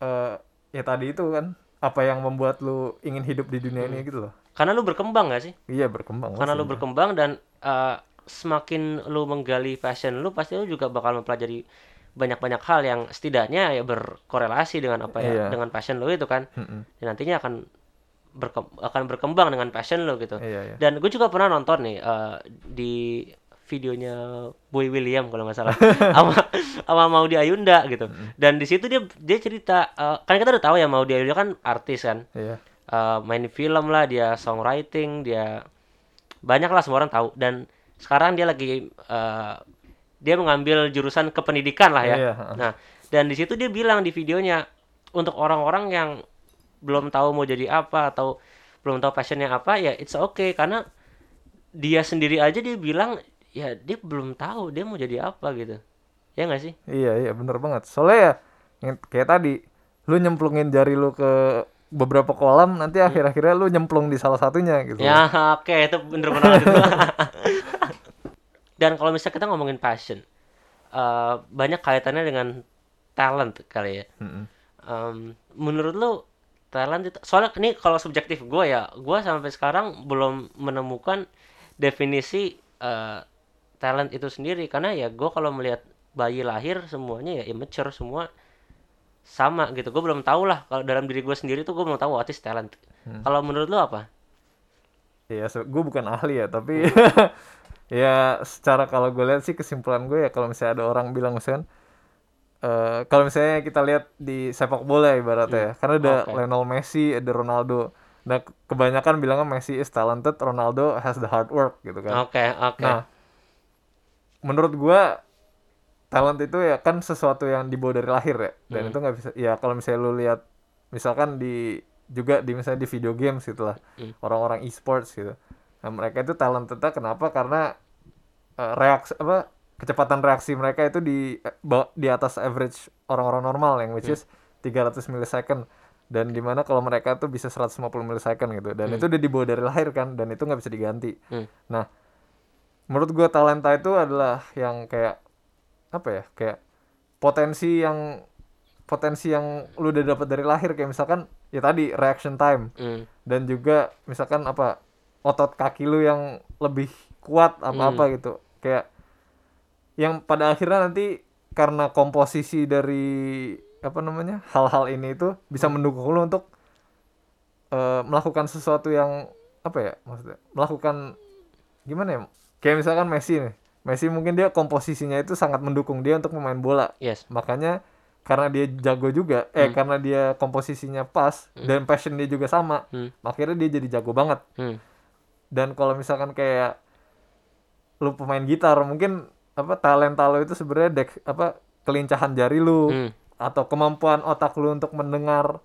eh ya tadi itu kan apa yang membuat lu ingin hidup di dunia ini gitu loh. Karena lu berkembang gak sih? Iya berkembang karena lu berkembang dan eh, semakin lu menggali passion lu pasti lu juga bakal mempelajari banyak-banyak hal yang setidaknya ya berkorelasi dengan apa ya Iya. dengan passion lu itu kan. Mm-mm. dan nantinya akan berkem- akan berkembang dengan passion lu gitu. Iya iya. Dan gue juga pernah nonton nih eh, di videonya Boy William kalau nggak salah. Sama sama Maudi Ayunda gitu. Dan di situ dia dia cerita eh, kan kita udah tahu ya Maudi Ayunda kan artis kan. Iya. Eh, main film lah dia songwriting dia banyak lah semua orang tahu. Dan sekarang dia lagi eh, dia mengambil jurusan kependidikan lah ya. Iya, heeh. nah dan di situ dia bilang di videonya untuk orang-orang yang belum tahu mau jadi apa atau belum tahu passionnya apa ya it's okay. Karena dia sendiri aja dia bilang ya dia belum tahu dia mau jadi apa gitu ya nggak sih iya iya bener banget soalnya ya kayak tadi lu nyemplungin jari lu ke beberapa kolam nanti akhir-akhirnya lu nyemplung di salah satunya gitu Ya, oke, itu bener banget itu. Dan kalau misalnya kita ngomongin passion, eh, banyak kaitannya dengan talent kali ya. Mm-mm. Em, menurut lu talent itu, soalnya ini kalau subjektif gue ya, gue sampai sekarang belum menemukan definisi eh, talent itu sendiri karena ya gue kalau melihat bayi lahir semuanya ya immature semua sama gitu. Gue belum tahu lah kalau dalam diri gue sendiri tuh gue belum tahu what is talent. Kalau menurut lu apa? Iya, gue bukan ahli ya, tapi ya secara kalau gue lihat sih kesimpulan gue ya kalau misalnya ada orang bilang misalkan eh kalau misalnya kita lihat di sepak bola ibaratnya ya, karena ada Oke. Lionel Messi, ada Ronaldo. Nah, kebanyakan bilangnya Messi is talented, Ronaldo has the hard work gitu kan. Oke, oke. Nah, menurut gua talent itu ya kan sesuatu yang dibawa dari lahir ya, dan Hmm. itu nggak bisa. Ya kalau misalnya lu lihat, misalkan di juga di misalnya di video games gitulah, Hmm. orang-orang e-sports gitu. Nah mereka itu talentednya kenapa? Karena eh, reaksi apa kecepatan reaksi mereka itu di di atas average orang-orang normal yang which is 300 millisecond dan di mana kalau mereka tuh bisa 150 millisecond gitu dan itu udah dibawa dari lahir kan dan itu nggak bisa diganti Hmm. nah menurut gue talenta itu adalah yang kayak apa ya kayak potensi yang potensi yang lu udah dapat dari lahir. Kayak misalkan ya tadi reaction time. Hmm. dan juga misalkan apa otot kaki lu yang lebih kuat apa apa gitu. Kayak yang pada akhirnya nanti karena komposisi dari apa namanya hal-hal ini itu bisa mendukung lu untuk eh, melakukan sesuatu yang apa ya maksudnya melakukan gimana ya kayak misalkan Messi nih Messi mungkin dia komposisinya itu sangat mendukung dia untuk memain bola Yes. makanya karena dia jago juga eh karena dia komposisinya pas dan passion dia juga sama Hmm. akhirnya dia jadi jago banget Hmm. dan kalau misalkan kayak lu pemain gitar mungkin apa talenta lu itu sebenarnya dek apa kelincahan jari lu Hmm. atau kemampuan otak lu untuk mendengar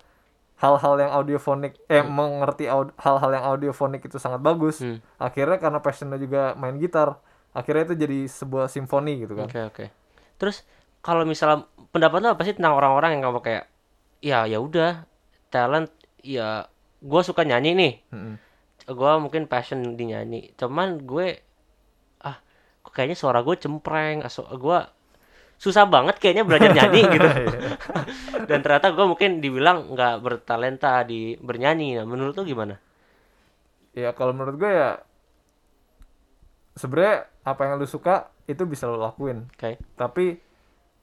hal-hal yang audiofonik eh mengerti aud- hal-hal yang audiofonik itu sangat bagus Hmm. akhirnya karena passion lu juga main gitar akhirnya itu jadi sebuah simfoni gitu kan Oke oke. Terus kalau misalnya pendapat lo apa sih tentang orang-orang yang kamu kayak ya ya udah talent ya gue suka nyanyi nih Mm-mm. gue mungkin passion di nyanyi cuman gue ah kayaknya suara gue cempreng gue susah banget kayaknya belajar nyanyi gitu. Dan ternyata gue mungkin dibilang nggak bertalenta di bernyanyi. Nah menurut lo gimana? Ya kalau menurut gue ya sebenarnya apa yang lu suka itu bisa lu lakuin. Oke. Tapi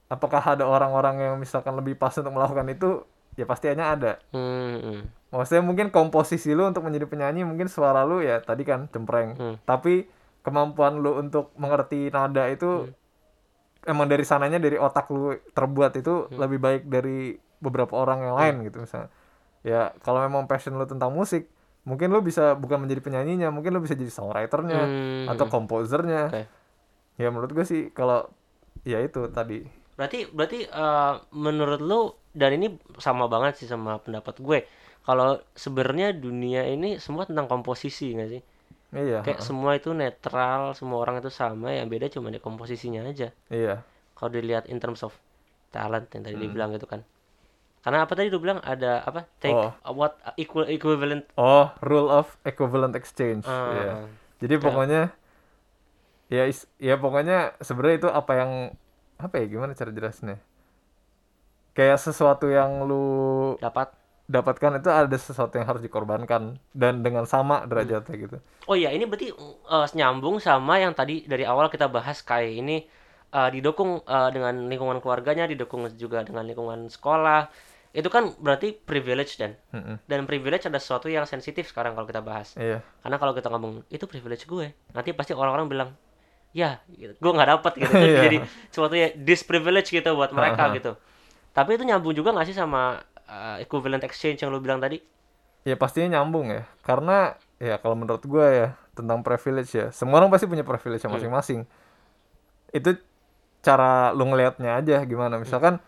apakah ada orang-orang yang misalkan lebih pas untuk melakukan itu? Ya pasti hanya ada. Hmm, hmm. maksudnya mungkin komposisi lu untuk menjadi penyanyi mungkin suara lu ya tadi kan cempreng. Hmm. tapi kemampuan lu untuk mengerti nada itu emang dari sananya dari otak lu terbuat itu lebih baik dari beberapa orang yang lain gitu misalnya ya kalau memang passion lu tentang musik mungkin lu bisa bukan menjadi penyanyinya mungkin lu bisa jadi songwriternya Hmm. atau komposernya Oke. ya menurut gue sih kalau ya itu tadi Berarti berarti eh, menurut lu dan ini sama banget sih sama pendapat gue. Kalau sebenarnya dunia ini semua tentang komposisi nggak sih? Iya Kayak semua itu netral, semua orang itu sama, yang beda cuma di komposisinya aja. iya Kalau dilihat in terms of talent yang Hmm. tadi dibilang gitu kan. Karena apa tadi lu bilang ada apa? Take Oh. what equal equivalent oh rule of equivalent exchange Ah. Iya. jadi pokoknya ya is- ya pokoknya sebenarnya itu apa yang apa ya gimana cara jelasnya kayak sesuatu yang lu dapat. Dapatkan itu ada sesuatu yang harus dikorbankan dan dengan sama derajatnya gitu Oh iya, ini berarti eh, nyambung sama yang tadi dari awal kita bahas kayak ini eh, didukung eh, dengan lingkungan keluarganya, didukung juga dengan lingkungan sekolah. Itu kan berarti privilege dan Mm-mm. dan privilege ada sesuatu yang sensitif sekarang kalau kita bahas. iya Karena kalau kita ngomong itu privilege gue, nanti pasti orang-orang bilang ya gitu. gue nggak dapet gitu Itu Iya. jadi sesuatu ya disprivilege gitu buat mereka gitu tapi itu nyambung juga nggak sih sama uh, equivalent exchange yang lu bilang tadi? Ya pastinya nyambung ya. Karena ya kalau menurut gue ya tentang privilege ya semua orang pasti punya privilege masing-masing. Itu cara lu ngelihatnya aja gimana. Misalkan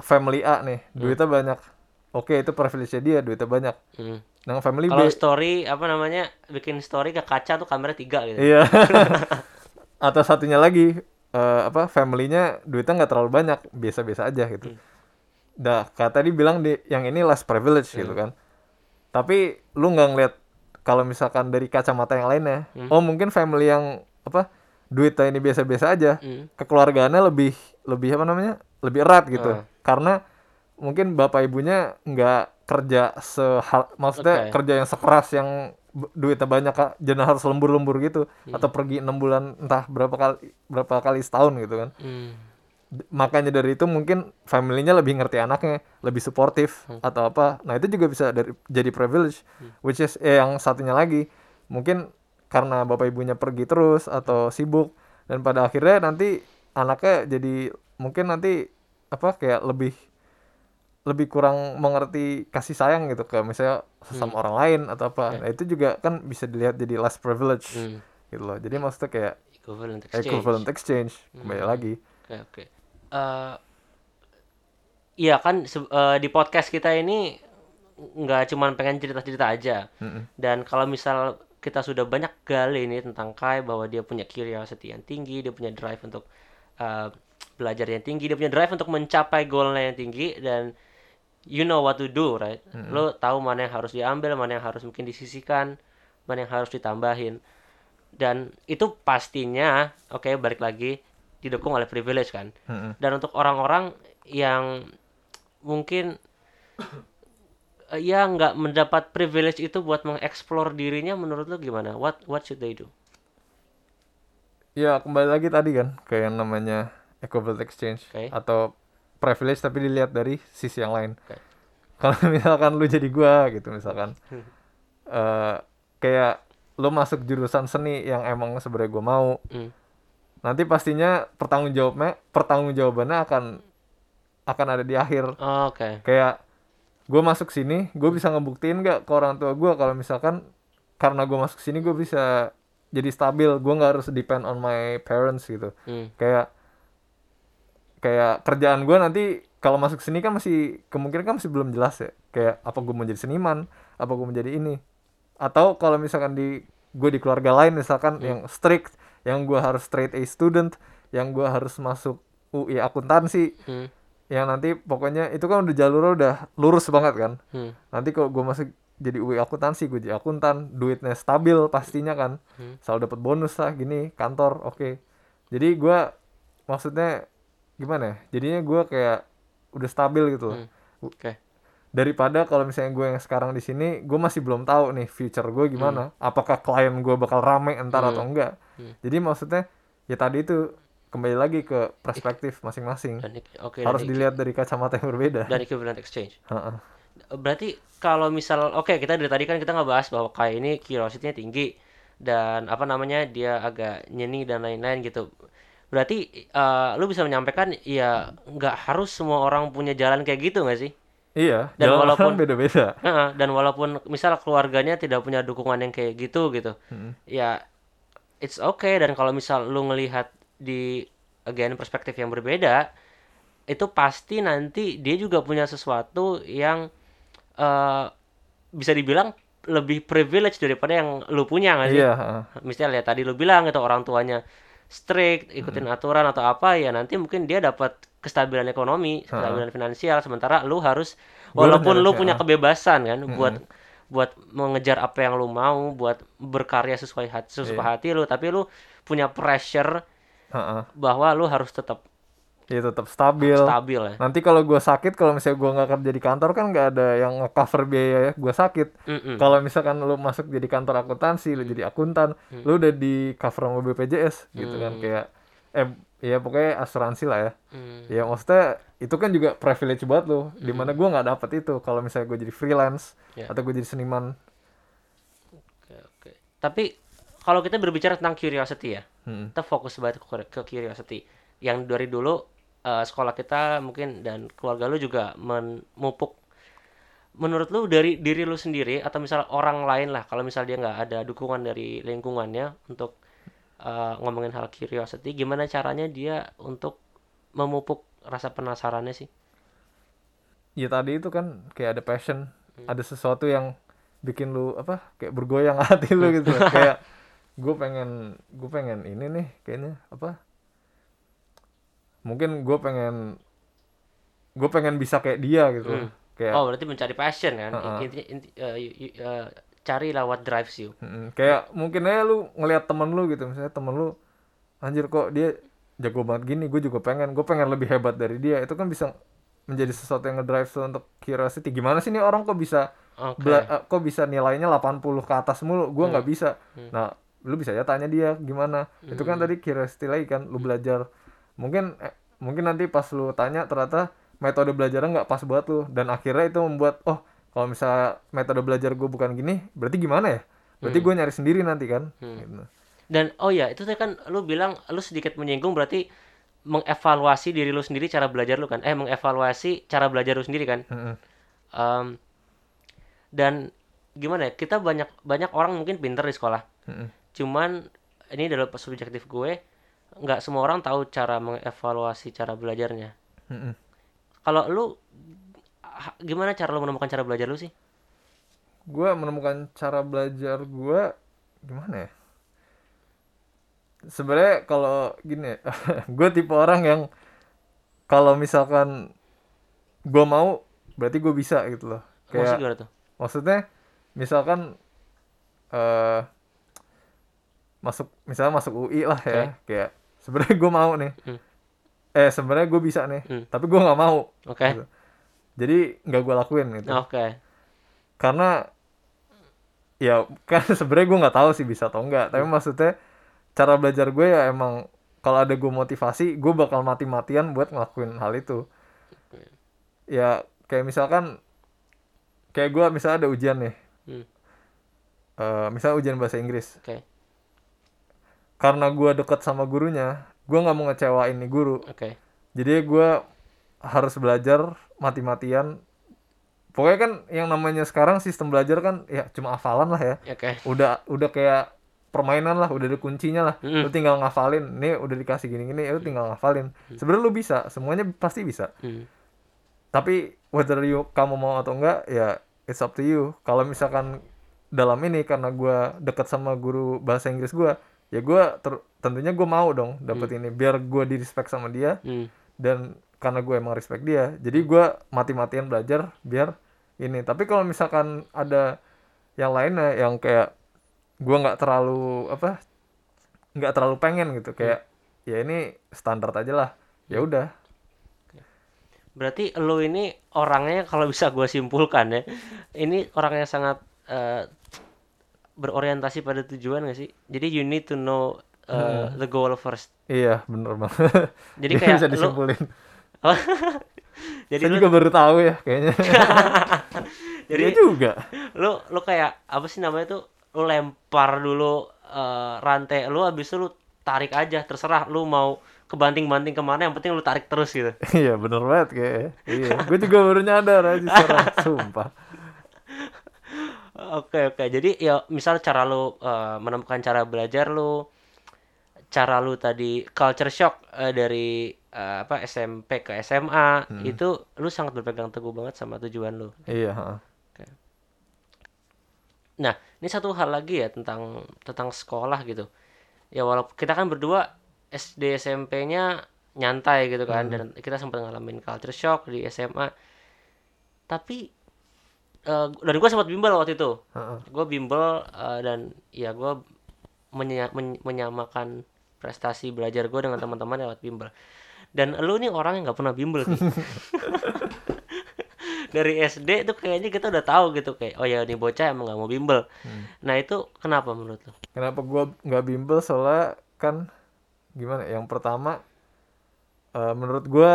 family A nih duitnya banyak. Oke itu privilege dia duitnya banyak. Hmm. dengan family kalau story apa namanya bikin story ke kaca tuh kamera tiga gitu. Iya. Atau satunya lagi eh, apa familynya duitnya nggak terlalu banyak biasa-biasa aja gitu dah kata tadi bilang di yang ini less privilege gitu kan tapi lu nggak ngeliat kalau misalkan dari kacamata yang lainnya oh mungkin family yang apa duitnya ini biasa-biasa aja Hmm. kekeluargaannya lebih lebih apa namanya lebih erat gitu Ah. karena mungkin bapak ibunya nggak kerja sehal maksudnya Oke. kerja yang sekeras yang duitnya banyak kak jadi harus lembur-lembur gitu Hmm. atau pergi enam bulan entah berapa kali berapa kali setahun gitu kan Hmm. Makanya dari itu mungkin familynya lebih ngerti anaknya lebih suportif Hmm. atau apa. Nah itu juga bisa dari jadi privilege which is eh, yang satunya lagi mungkin karena bapak ibunya pergi terus atau sibuk dan pada akhirnya nanti anaknya jadi mungkin nanti apa kayak lebih lebih kurang mengerti kasih sayang gitu ke misalnya sesama orang lain atau apa. Nah itu juga kan bisa dilihat jadi less privilege Hmm. gitu loh. Jadi maksudnya kayak equivalent exchange. equivalent exchange kembali lagi. Oke oke. Eh, Iya kan eh, di podcast kita ini nggak cuman pengen cerita-cerita aja. Mm-mm. Dan kalau misal kita sudah banyak gali nih tentang Kai bahwa dia punya curiosity yang tinggi, dia punya drive untuk eh, belajar yang tinggi, dia punya drive untuk mencapai goalnya yang tinggi dan you know what to do, right? Lo tahu mana yang harus diambil, mana yang harus mungkin disisihkan, mana yang harus ditambahin. dan itu pastinya oke okay, balik lagi didukung oleh privilege kan Mm-mm. dan untuk orang-orang yang mungkin eh, ya nggak mendapat privilege itu buat mengeksplor dirinya menurut lu gimana what what should they do ya kembali lagi tadi kan kayak yang namanya equivalent exchange Oke. atau privilege tapi dilihat dari sisi yang lain Oke. kalau misalkan lu jadi gua gitu misalkan eh kayak lu masuk jurusan seni yang emang sebenarnya gua mau Hmm. Nanti pastinya pertanggungjawabnya pertanggungjawabannya akan akan ada di akhir. Oh, oke. Kayak gue masuk sini gue bisa ngebuktiin nggak ke orang tua gue kalau misalkan karena gue masuk sini gue bisa jadi stabil gue nggak harus depend on my parents gitu. Hmm. kayak kayak kerjaan gue nanti kalau masuk sini kan masih kemungkinan kan masih belum jelas ya. Kayak apa gue mau jadi seniman apa gue mau jadi ini. Atau kalau misalkan di gue di keluarga lain misalkan yang strict yang gue harus straight A student yang gue harus masuk UI akuntansi Hmm. yang nanti pokoknya itu kan udah jalurnya udah lurus banget kan Hmm. nanti kalau gue masuk jadi UI akuntansi gue jadi akuntan duitnya stabil pastinya kan Hmm. selalu dapat bonus lah gini kantor oke jadi gue maksudnya gimana ya jadinya gue kayak udah stabil gitu Hmm. Oke. Daripada kalau misalnya gue yang sekarang di sini gue masih belum tahu nih future gue gimana Hmm. apakah klien gue bakal rame entar atau enggak Hmm. jadi maksudnya ya tadi itu kembali lagi ke perspektif masing-masing oke harus dilihat dari kacamata yang berbeda dan equivalent exchange. Berarti kalau misal oke kita dari tadi kan kita ngebahas bahwa kayak ini curiosity-nya tinggi dan apa namanya dia agak nyeni dan lain-lain gitu. Berarti eh, lu bisa menyampaikan ya nggak harus semua orang punya jalan kayak gitu nggak sih? Iya, Dan walaupun- beda-beda. Heeh, dan walaupun misal keluarganya tidak punya dukungan yang kayak gitu gitu, Mm. ya it's okay. Dan kalau misal lu ngelihat di again perspektif yang berbeda, itu pasti nanti dia juga punya sesuatu yang eh bisa dibilang lebih privilege daripada yang lu punya nggak sih? Iya, heeh. Misalnya ya tadi lu bilang itu orang tuanya strict, ikutin aturan atau apa ya nanti mungkin dia dapat kestabilan ekonomi, kestabilan finansial sementara lu harus walaupun lu ya, punya kebebasan kan buat buat mengejar apa yang lu mau, buat berkarya sesuai hati, sesuai Iya. hati lu, tapi lu punya pressure Heeh. bahwa lu harus tetap Iya tetap stabil. stabil ya. Nanti kalau gua sakit, kalau misalnya gua nggak kerja di kantor kan nggak ada yang cover biaya gua sakit. Mm-mm. Kalau misalkan lu masuk jadi kantor akuntansi, lu jadi akuntan, Hmm. lu udah di cover sama BPJS gitu kan kayak eh ya pokoknya asuransi lah ya. Hmm. Ya maksudnya itu kan juga privilege buat lu. Di mana gua nggak dapet itu kalau misalnya gua jadi freelance Ya. atau gua jadi seniman. Oke, oke. Tapi kalau kita berbicara tentang curiosity ya, Mm. kita fokus banget ke, ke curiosity. Yang dari dulu eh, sekolah kita mungkin dan keluarga lu juga memupuk. Menurut lu dari diri lu sendiri atau misal orang lain lah, kalau misal dia nggak ada dukungan dari lingkungannya untuk eh, ngomongin hal curiosity, gimana caranya dia untuk memupuk rasa penasarannya sih? ya tadi itu kan kayak ada passion Hmm. ada sesuatu yang bikin lu apa kayak bergoyang hati lu gitu kayak gue pengen gue pengen ini nih kayaknya apa mungkin gue pengen gue pengen bisa kayak dia gitu Hmm. kayak Oh, berarti mencari passion kan? Ha-ha. Intinya inti- y- y- eh, cari lah what drives you. mm, kayak mungkin aja lu ngelihat temen lu gitu misalnya temen lu anjir kok dia jago banget gini gue juga pengen gue pengen lebih hebat dari dia. Itu kan bisa menjadi sesuatu yang ngedrive lu untuk curiosity. Gimana sih nih orang kok bisa. Bela- eh, kok bisa nilainya 80 ke atas mulu? Gua nggak bisa. Hmm. nah lu bisa ya tanya dia gimana? Itu kan tadi curiosity lagi kan lu belajar. Mungkin eh, mungkin nanti pas lu tanya ternyata metode belajarnya nggak pas buat lu. Dan akhirnya itu membuat oh kalau misalnya metode belajar gue bukan gini berarti gimana ya berarti gue nyari sendiri nanti kan gitu. Dan oh ya, itu tadi kan lu bilang lu sedikit menyinggung berarti mengevaluasi diri lu sendiri cara belajar lu kan. Eh, mengevaluasi cara belajar lu sendiri kan. Mm-mm. Em, dan gimana ya? Kita banyak banyak orang mungkin pinter di sekolah. Mm-mm. Cuman ini adalah subjektif gue, nggak semua orang tahu cara mengevaluasi cara belajarnya. Mm-mm. Kalau lu gimana cara lu menemukan cara belajar lu sih? gue menemukan cara belajar gue gimana ya sebenarnya kalau gini gue tipe orang yang kalau misalkan gue mau berarti gue bisa gitu loh Maksud kayak gimana tuh? maksudnya misalkan eh masuk misalnya masuk UI lah ya kayak sebenarnya gue mau nih Hmm. eh sebenarnya gue bisa nih Hmm. tapi gue nggak mau Oke. gitu. Jadi nggak gue lakuin gitu Oke. karena ya kan sebenarnya gue nggak tahu sih bisa atau enggak tapi maksudnya cara belajar gue ya emang kalau ada gue motivasi gue bakal mati-matian buat ngelakuin hal itu ya kayak misalkan kayak gue misalnya ada ujian nih Hmm. Eh, misalnya ujian bahasa Inggris Oke. karena gue deket sama gurunya gue nggak mau ngecewain nih guru Oke. jadi gue harus belajar mati-matian. Pokoknya kan yang namanya sekarang sistem belajar kan ya cuma hafalan lah ya. Oke. udah udah kayak permainan lah udah ada kuncinya lah. Mm-mm. lu tinggal ngafalin nih udah dikasih gini-gini ya lu tinggal ngafalin. Sebenarnya lu bisa semuanya pasti bisa. Hmm. tapi whether you kamu mau atau enggak ya it's up to you. Kalau misalkan dalam ini karena gua deket sama guru bahasa Inggris gua ya gua ter- tentunya gue mau dong dapet ini. Biar gua di respect sama dia. Hmm. dan karena gue emang respect dia jadi gua mati-matian belajar biar ini. Tapi kalau misalkan ada yang lainnya yang kayak gua nggak terlalu apa nggak terlalu pengen gitu kayak ya ini standar aja lah ya udah. Berarti lo ini orangnya kalau bisa gue simpulkan ya, ini orangnya sangat eh, berorientasi pada tujuan gak sih? Jadi you need to know eh, the goal first. iya bener banget. Jadi kayak bisa disimpulin Jadi saya lu, juga baru tahu ya kayaknya jadi Dia juga lu lu kayak apa sih namanya tuh? Lu lempar dulu eh, rantai lu habis itu lu tarik aja terserah lu mau kebanting-banting ke mana yang penting lu tarik terus gitu. iya bener banget kayaknya iya gue juga baru nyadar aja sekarang sumpah Oke oke. Jadi ya misal cara lu eh, menemukan cara belajar lu, cara lu tadi culture shock eh, dari eh, apa SMP ke SMA itu lu sangat berpegang teguh banget sama tujuan lu. iya heeh. Nah ini satu hal lagi ya tentang tentang sekolah gitu. Ya walaupun kita kan berdua SD SMP-nya nyantai gitu kan dan kita sempat ngalamin culture shock di SMA. Tapi eh, dan gue sempat bimbel waktu itu. Heeh. gue bimbel eh, dan ya gue menya- men- menyamakan prestasi belajar gue dengan teman-teman lewat bimbel dan lu nih orang yang nggak pernah bimbel Ki. dari SD tuh kayaknya kita udah tahu gitu kayak oh ya ini bocah emang nggak mau bimbel. Nah itu kenapa menurut lu? Kenapa gue nggak bimbel? Soalnya kan gimana ya, yang pertama eh, menurut gue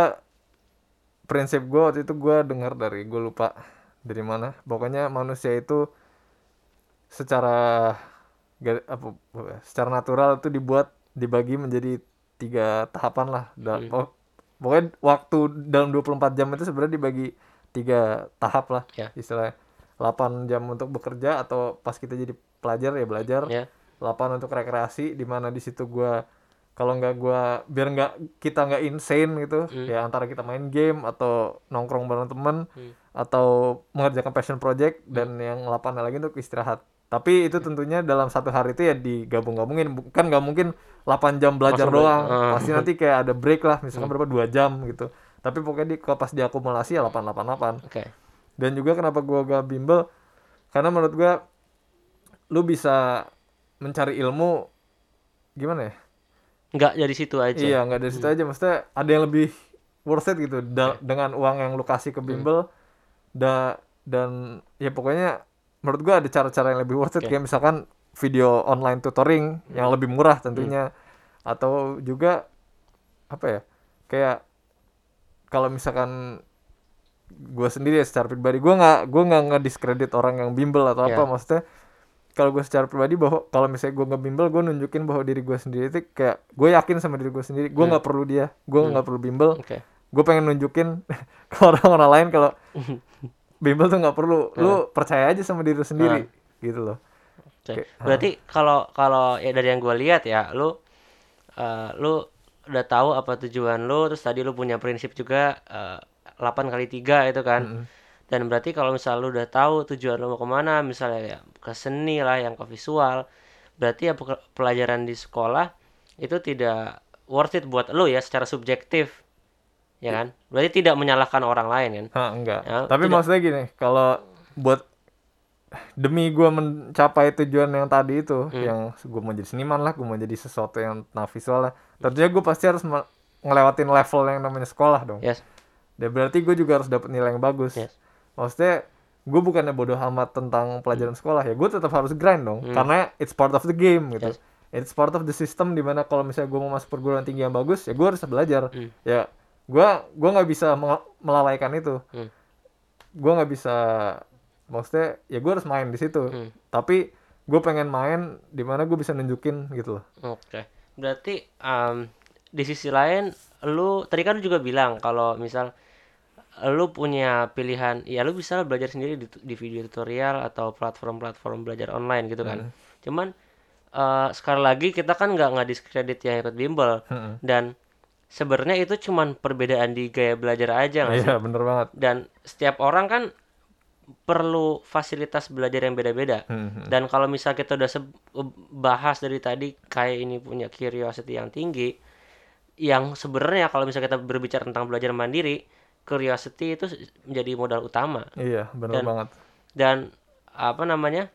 prinsip gue waktu itu gue dengar dari gue lupa dari mana. Pokoknya manusia itu secara apa secara natural itu dibuat dibagi menjadi tiga tahapan lah. Da- pok- pokoknya waktu dalam 24 jam itu sebenarnya dibagi tiga tahap lah. Ya. istilahnya 8 jam untuk bekerja atau pas kita jadi pelajar ya belajar. Ya. 8 untuk rekreasi di mana di situ gua kalau nggak gua biar nggak kita nggak insane gitu ya antara kita main game atau nongkrong bareng temen Hmm. atau mengerjakan passion project dan yang 8 lagi untuk istirahat tapi itu tentunya dalam satu hari itu ya digabung-gabungin. Bukan nggak mungkin 8 jam belajar Langsung doang. Ah. pasti nanti kayak ada break lah misalkan berapa dua jam gitu. Tapi pokoknya di kalau pas diakumulasi ya 888 oke. Dan juga kenapa gua gak bimbel karena menurut gua lu bisa mencari ilmu gimana ya? Nggak dari situ aja. Iya nggak dari situ aja. Maksudnya ada yang lebih worth it gitu Da- dengan uang yang lu kasih ke bimbel da dan ya pokoknya menurut gua ada cara-cara yang lebih worth it Oke. kayak misalkan video online tutoring yang lebih murah tentunya. Atau juga apa ya kayak kalau misalkan gue sendiri ya secara pribadi gue nggak gue nggak ngediskredit orang yang bimbel atau apa. Ya. maksudnya kalau gue secara pribadi bahwa kalau misalnya gue nggak bimbel gue nunjukin bahwa diri gue sendiri itu kayak gue yakin sama diri gue sendiri. Gue nggak perlu dia gue nggak perlu bimbel. Oke. Gue pengen nunjukin ke orang-orang lain kalau bimbel tuh nggak perlu lu percaya aja sama diri lu sendiri gitu loh Oke. Oke, Berarti kalau kalau ya dari yang gue lihat ya, lu eh, lu udah tahu apa tujuan lu, terus tadi lu punya prinsip juga eh, 8 kali 3 itu kan. Dan berarti kalau misalnya lu udah tahu tujuan lu mau ke mana, misalnya ya ke seni lah, yang ke visual, berarti ya pe- pelajaran di sekolah itu tidak worth it buat lu ya secara subjektif. Ya kan? Berarti tidak menyalahkan orang lain kan? Hah, enggak Ya, tapi tidak- maksudnya gini kalau buat demi gue mencapai tujuan yang tadi itu hmm. yang gue mau jadi seniman lah gue mau jadi sesuatu yang visual lah tentunya gue pasti harus ngelewatin level yang namanya sekolah dong yes. dan berarti gue juga harus dapat nilai yang bagus yes. maksudnya gue bukannya bodoh amat tentang pelajaran hmm. sekolah ya gue tetap harus grind dong hmm. karena it's part of the game gitu yes. it's part of the system di mana kalau misalnya gue mau masuk perguruan tinggi yang bagus ya gue harus belajar hmm. ya gue gue nggak bisa melalaikan itu hmm. gue nggak bisa maksudnya ya gue harus main di situ hmm. tapi gue pengen main di mana gue bisa nunjukin gitu loh oke okay. berarti um, di sisi lain lu tadi kan juga bilang kalau misal lu punya pilihan ya lu bisa belajar sendiri di, di video tutorial atau platform-platform belajar online gitu kan hmm. cuman uh, sekali lagi kita kan nggak nggak diskredit yang ikut bimbel hmm. dan sebenarnya itu cuman perbedaan di gaya belajar aja nggak iya bener banget dan setiap orang kan perlu fasilitas belajar yang beda-beda. Hmm. Dan kalau misal kita udah bahas dari tadi kayak ini punya curiosity yang tinggi, yang sebenarnya kalau misal kita berbicara tentang belajar mandiri, curiosity itu menjadi modal utama. Iya, benar banget. Dan apa namanya?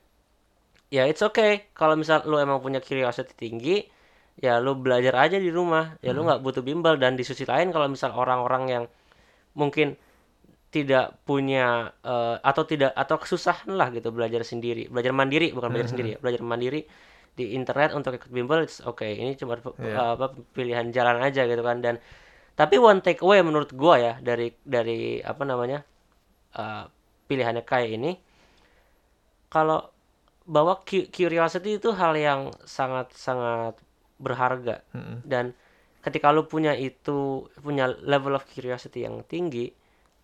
Ya it's okay kalau misal lu emang punya curiosity tinggi, ya lu belajar aja di rumah. Ya hmm. lu nggak butuh bimbel dan di sisi lain kalau misal orang-orang yang mungkin tidak punya uh, atau tidak atau kesusahan lah gitu belajar sendiri belajar mandiri bukan belajar mm -hmm. sendiri ya belajar mandiri di internet untuk ikut bimbel it's okay ini cuma yeah. uh, apa pilihan jalan aja gitu kan dan tapi one take away menurut gua ya dari dari apa namanya uh, pilihannya kayak ini kalau bahwa curiosity itu hal yang sangat sangat berharga mm -hmm. dan ketika lu punya itu punya level of curiosity yang tinggi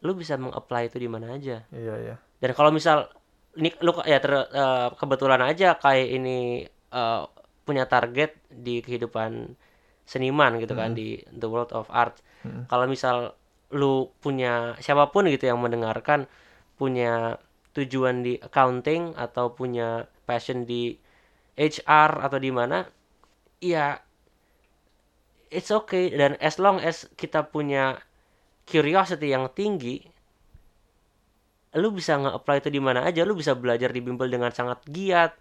lu bisa mengapply itu di mana aja iya iya dan kalau misal ini lu ya ter, uh, kebetulan aja kayak ini uh, punya target di kehidupan seniman gitu kan hmm. di the world of art hmm. kalau misal lu punya siapa pun gitu yang mendengarkan punya tujuan di accounting atau punya passion di HR atau di mana ya it's okay. Dan as long as kita punya curiosity yang tinggi lu bisa nge-apply itu di mana aja. Lu bisa belajar di bimbel dengan sangat giat.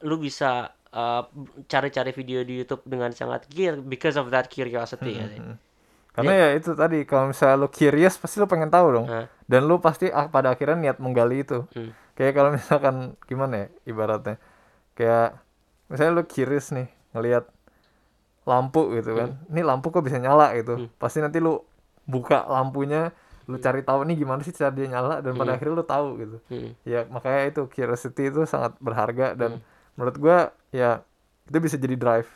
Lu bisa uh, cari-cari uh, video di YouTube dengan sangat giat because of that curiosity hmm, ya. Hmm. karena ya, ya itu tadi kalau misalnya lu curious pasti lu pengen tahu dong. Huh? dan lu pasti ah, pada akhirnya niat menggali itu. Hmm. kayak kalau misalkan gimana ya ibaratnya. Kayak misalnya lu curious nih ngelihat lampu gitu kan hmm. ini lampu kok bisa nyala gitu hmm. pasti nanti lu buka lampunya lu hmm. cari tahu nih gimana sih cara dia nyala dan pada hmm. akhirnya lu tahu gitu hmm. ya makanya itu curiosity itu sangat berharga dan hmm. menurut gua ya itu bisa jadi drive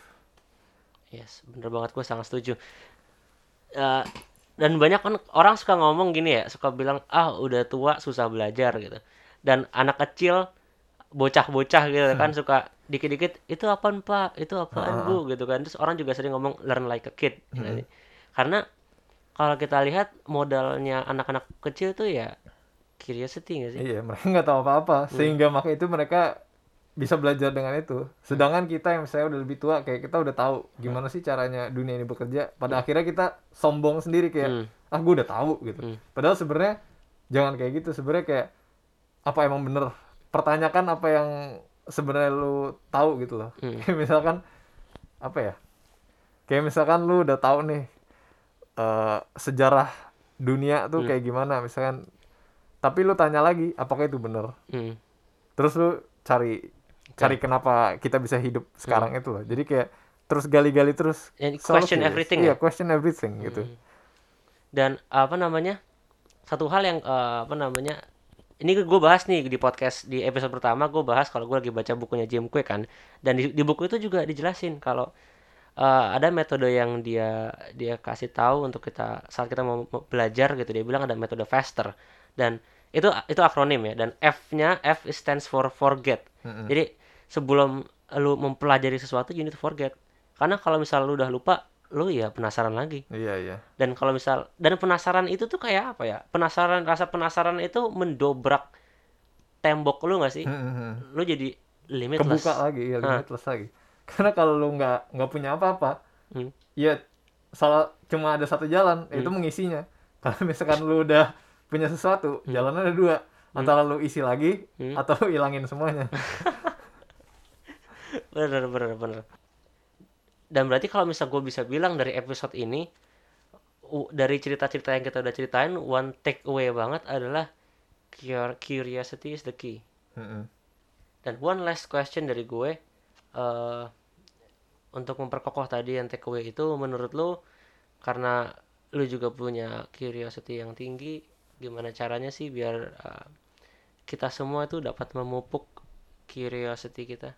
yes bener banget gua sangat setuju uh, dan banyak kan orang suka ngomong gini ya suka bilang ah udah tua susah belajar gitu dan anak kecil bocah-bocah gitu kan hmm. suka dikit-dikit itu apaan pak itu apaan uh. bu gitu kan terus orang juga sering ngomong learn like a kid hmm. karena kalau kita lihat modalnya anak-anak kecil tuh ya curiosity gak sih? Iya, mereka nggak tahu apa-apa, hmm. sehingga maka itu mereka bisa belajar dengan itu. Sedangkan kita yang saya udah lebih tua, kayak kita udah tahu gimana sih caranya dunia ini bekerja. Pada hmm. akhirnya kita sombong sendiri kayak, hmm. ah gue udah tahu gitu. Hmm. Padahal sebenarnya jangan kayak gitu. Sebenarnya kayak apa emang bener? Pertanyakan apa yang sebenarnya lu tahu gitu loh. Hmm. Kayak misalkan apa ya? Kayak misalkan lu udah tahu nih uh, sejarah dunia tuh hmm. kayak gimana misalkan tapi lu tanya lagi apakah itu benar hmm. terus lu cari okay. cari kenapa kita bisa hidup sekarang hmm. itu loh jadi kayak terus gali-gali terus And question solusi. everything iya ya? question everything gitu. hmm. gitu dan apa namanya satu hal yang uh, apa namanya ini gue bahas nih di podcast di episode pertama gue bahas kalau gue lagi baca bukunya Jim Quick kan dan di, di buku itu juga dijelasin kalau uh, ada metode yang dia dia kasih tahu untuk kita saat kita mau belajar gitu dia bilang ada metode faster dan itu itu akronim ya dan F-nya F stands for forget. Mm-hmm. Jadi sebelum lu mempelajari sesuatu you need to forget. Karena kalau misal lu udah lupa lu ya penasaran lagi. Iya, iya. Dan kalau misal dan penasaran itu tuh kayak apa ya? Penasaran rasa penasaran itu mendobrak tembok lu gak sih? Mm-hmm. Lu jadi limitless. Kebuka lagi, ya limitless ha. lagi karena kalau lu nggak nggak punya apa-apa hmm. ya salah cuma ada satu jalan hmm. itu mengisinya kalau misalkan lu udah punya sesuatu hmm. jalannya ada dua antara lu isi lagi Hmm. atau lu hilangin semuanya bener bener bener dan berarti kalau misal gue bisa bilang dari episode ini dari cerita-cerita yang kita udah ceritain one take away banget adalah cur- curiosity is the key. Mm-mm. dan one last question dari gue eh untuk memperkokoh tadi yang take away itu menurut lu karena lu juga punya curiosity yang tinggi gimana caranya sih biar eh, kita semua itu dapat memupuk curiosity kita?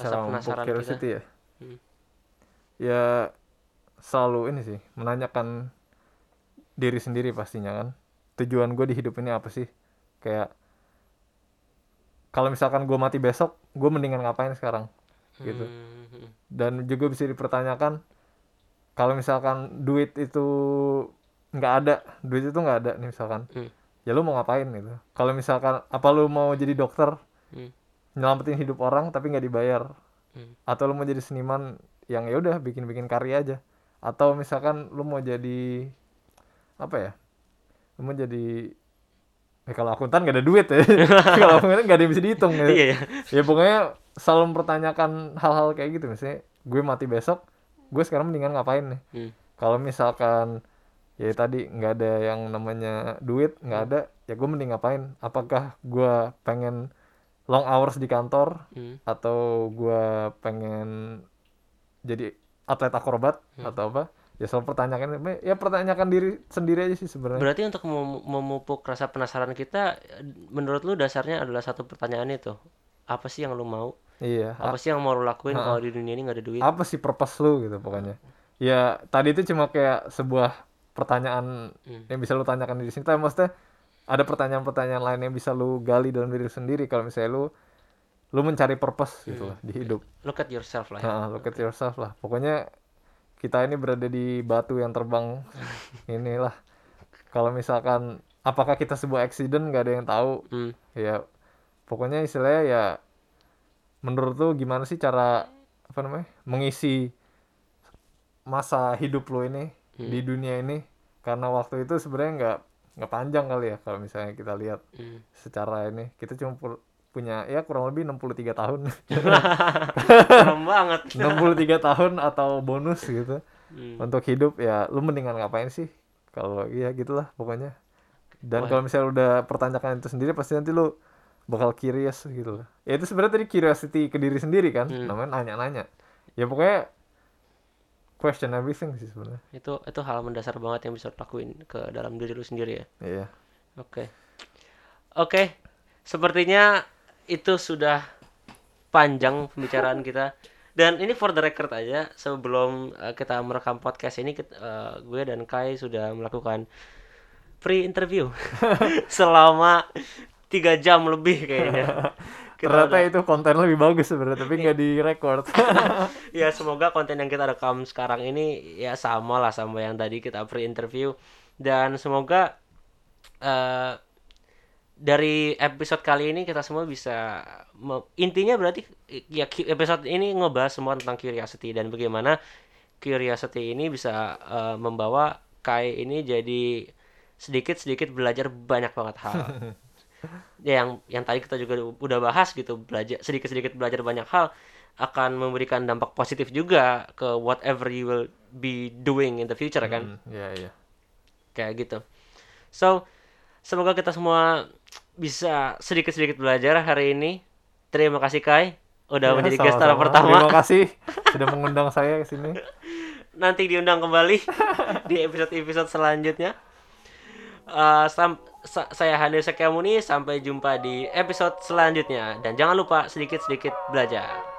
Rasa penasaran curiosity ya Hmm. ya selalu ini sih menanyakan diri sendiri pastinya kan. Tujuan gue di hidup ini apa sih? Kayak kalau misalkan gue mati besok gue mendingan ngapain sekarang? Gitu. Hmm, dan juga bisa dipertanyakan kalau misalkan duit itu nggak ada duit itu nggak ada nih misalkan Hmm. ya lu mau ngapain gitu? Kalau misalkan apa lu mau jadi dokter? Hmm, nyelamatin hidup orang tapi nggak dibayar hmm, atau lu mau jadi seniman yang ya udah bikin-bikin karya aja. Atau misalkan lu mau jadi apa ya lu mau jadi eh, kalau akuntan gak ada duit ya. Kalau akuntan gak ada yang bisa dihitung ya. Iya ya ya pokoknya selalu mempertanyakan hal-hal kayak gitu. Misalnya gue mati besok gue sekarang mendingan ngapain nih? Hmm, kalau misalkan ya tadi nggak ada yang namanya duit nggak ada ya gue mending ngapain? Apakah gue pengen long hours di kantor hmm, atau gue pengen jadi atlet akrobat Hmm. atau apa ya selalu pertanyakan ya pertanyakan diri sendiri aja sih sebenarnya. Berarti untuk mem- memupuk rasa penasaran kita menurut lu dasarnya adalah satu pertanyaan itu apa sih yang lu mau? Iya apa sih yang mau lu lakuin kalau di dunia ini nggak ada duit? Apa sih purpose lu gitu pokoknya? Ya tadi itu cuma kayak sebuah pertanyaan Hmm. yang bisa lu tanyakan diri sendiri tapi maksudnya ada pertanyaan-pertanyaan lain yang bisa lu gali dalam diri sendiri. Kalau misalnya lu lu mencari purpose gitu lah di hidup. Look at yourself lah ya. Nah, look at yourself lah. Pokoknya kita ini berada di batu yang terbang. Inilah. Kalau misalkan apakah kita sebuah accident? Nggak ada yang tahu. Hmm, ya pokoknya istilahnya ya menurut lu gimana sih cara apa namanya mengisi masa hidup lu ini di dunia ini? Karena waktu itu sebenarnya nggak nggak panjang kali ya kalau misalnya kita lihat hmm. secara ini. Kita cuma pu- punya ya kurang lebih 63 tahun. Serem banget. 63 tahun atau bonus gitu. Hmm. untuk hidup ya lu mendingan ngapain sih? Kalau iya gitulah pokoknya. Dan kalau misalnya udah pertanyakan itu sendiri pasti nanti lu bakal curious gitu lah. Ya itu sebenarnya tadi curiosity ke diri sendiri kan. Hmm. namanya nanya-nanya. Ya pokoknya question everything sih sebenarnya itu itu hal mendasar banget yang bisa lakuin ke dalam diri lu sendiri ya iya Oke. Oke. Sepertinya itu sudah panjang pembicaraan kita. Dan ini for the record aja, sebelum eh, kita merekam podcast ini, kit- eh, gue dan Kai sudah melakukan pre-interview selama tiga jam lebih kayaknya. Ternyata udah- itu konten lebih bagus sebenarnya tapi nggak direcord ya semoga konten yang kita rekam sekarang ini ya sama lah sama yang tadi kita pre-interview. Dan semoga eh dari episode kali ini kita semua bisa intinya berarti ya episode ini ngebahas semua tentang curiosity dan bagaimana curiosity ini bisa eh, membawa Kai ini jadi sedikit-sedikit belajar banyak banget hal ya yang yang tadi kita juga udah bahas gitu belajar sedikit-sedikit belajar banyak hal akan memberikan dampak positif juga ke whatever you will be doing in the future kan? Hmm, iya iya kayak gitu. So semoga kita semua bisa sedikit-sedikit belajar hari ini. Terima kasih Kai udah Ya, menjadi guest star sama-sama. pertama. Terima kasih sudah mengundang saya ke sini. Nanti diundang kembali di episode-episode selanjutnya. Eh, sa- saya Hande Sekiamuni sampai jumpa di episode selanjutnya dan jangan lupa sedikit-sedikit belajar.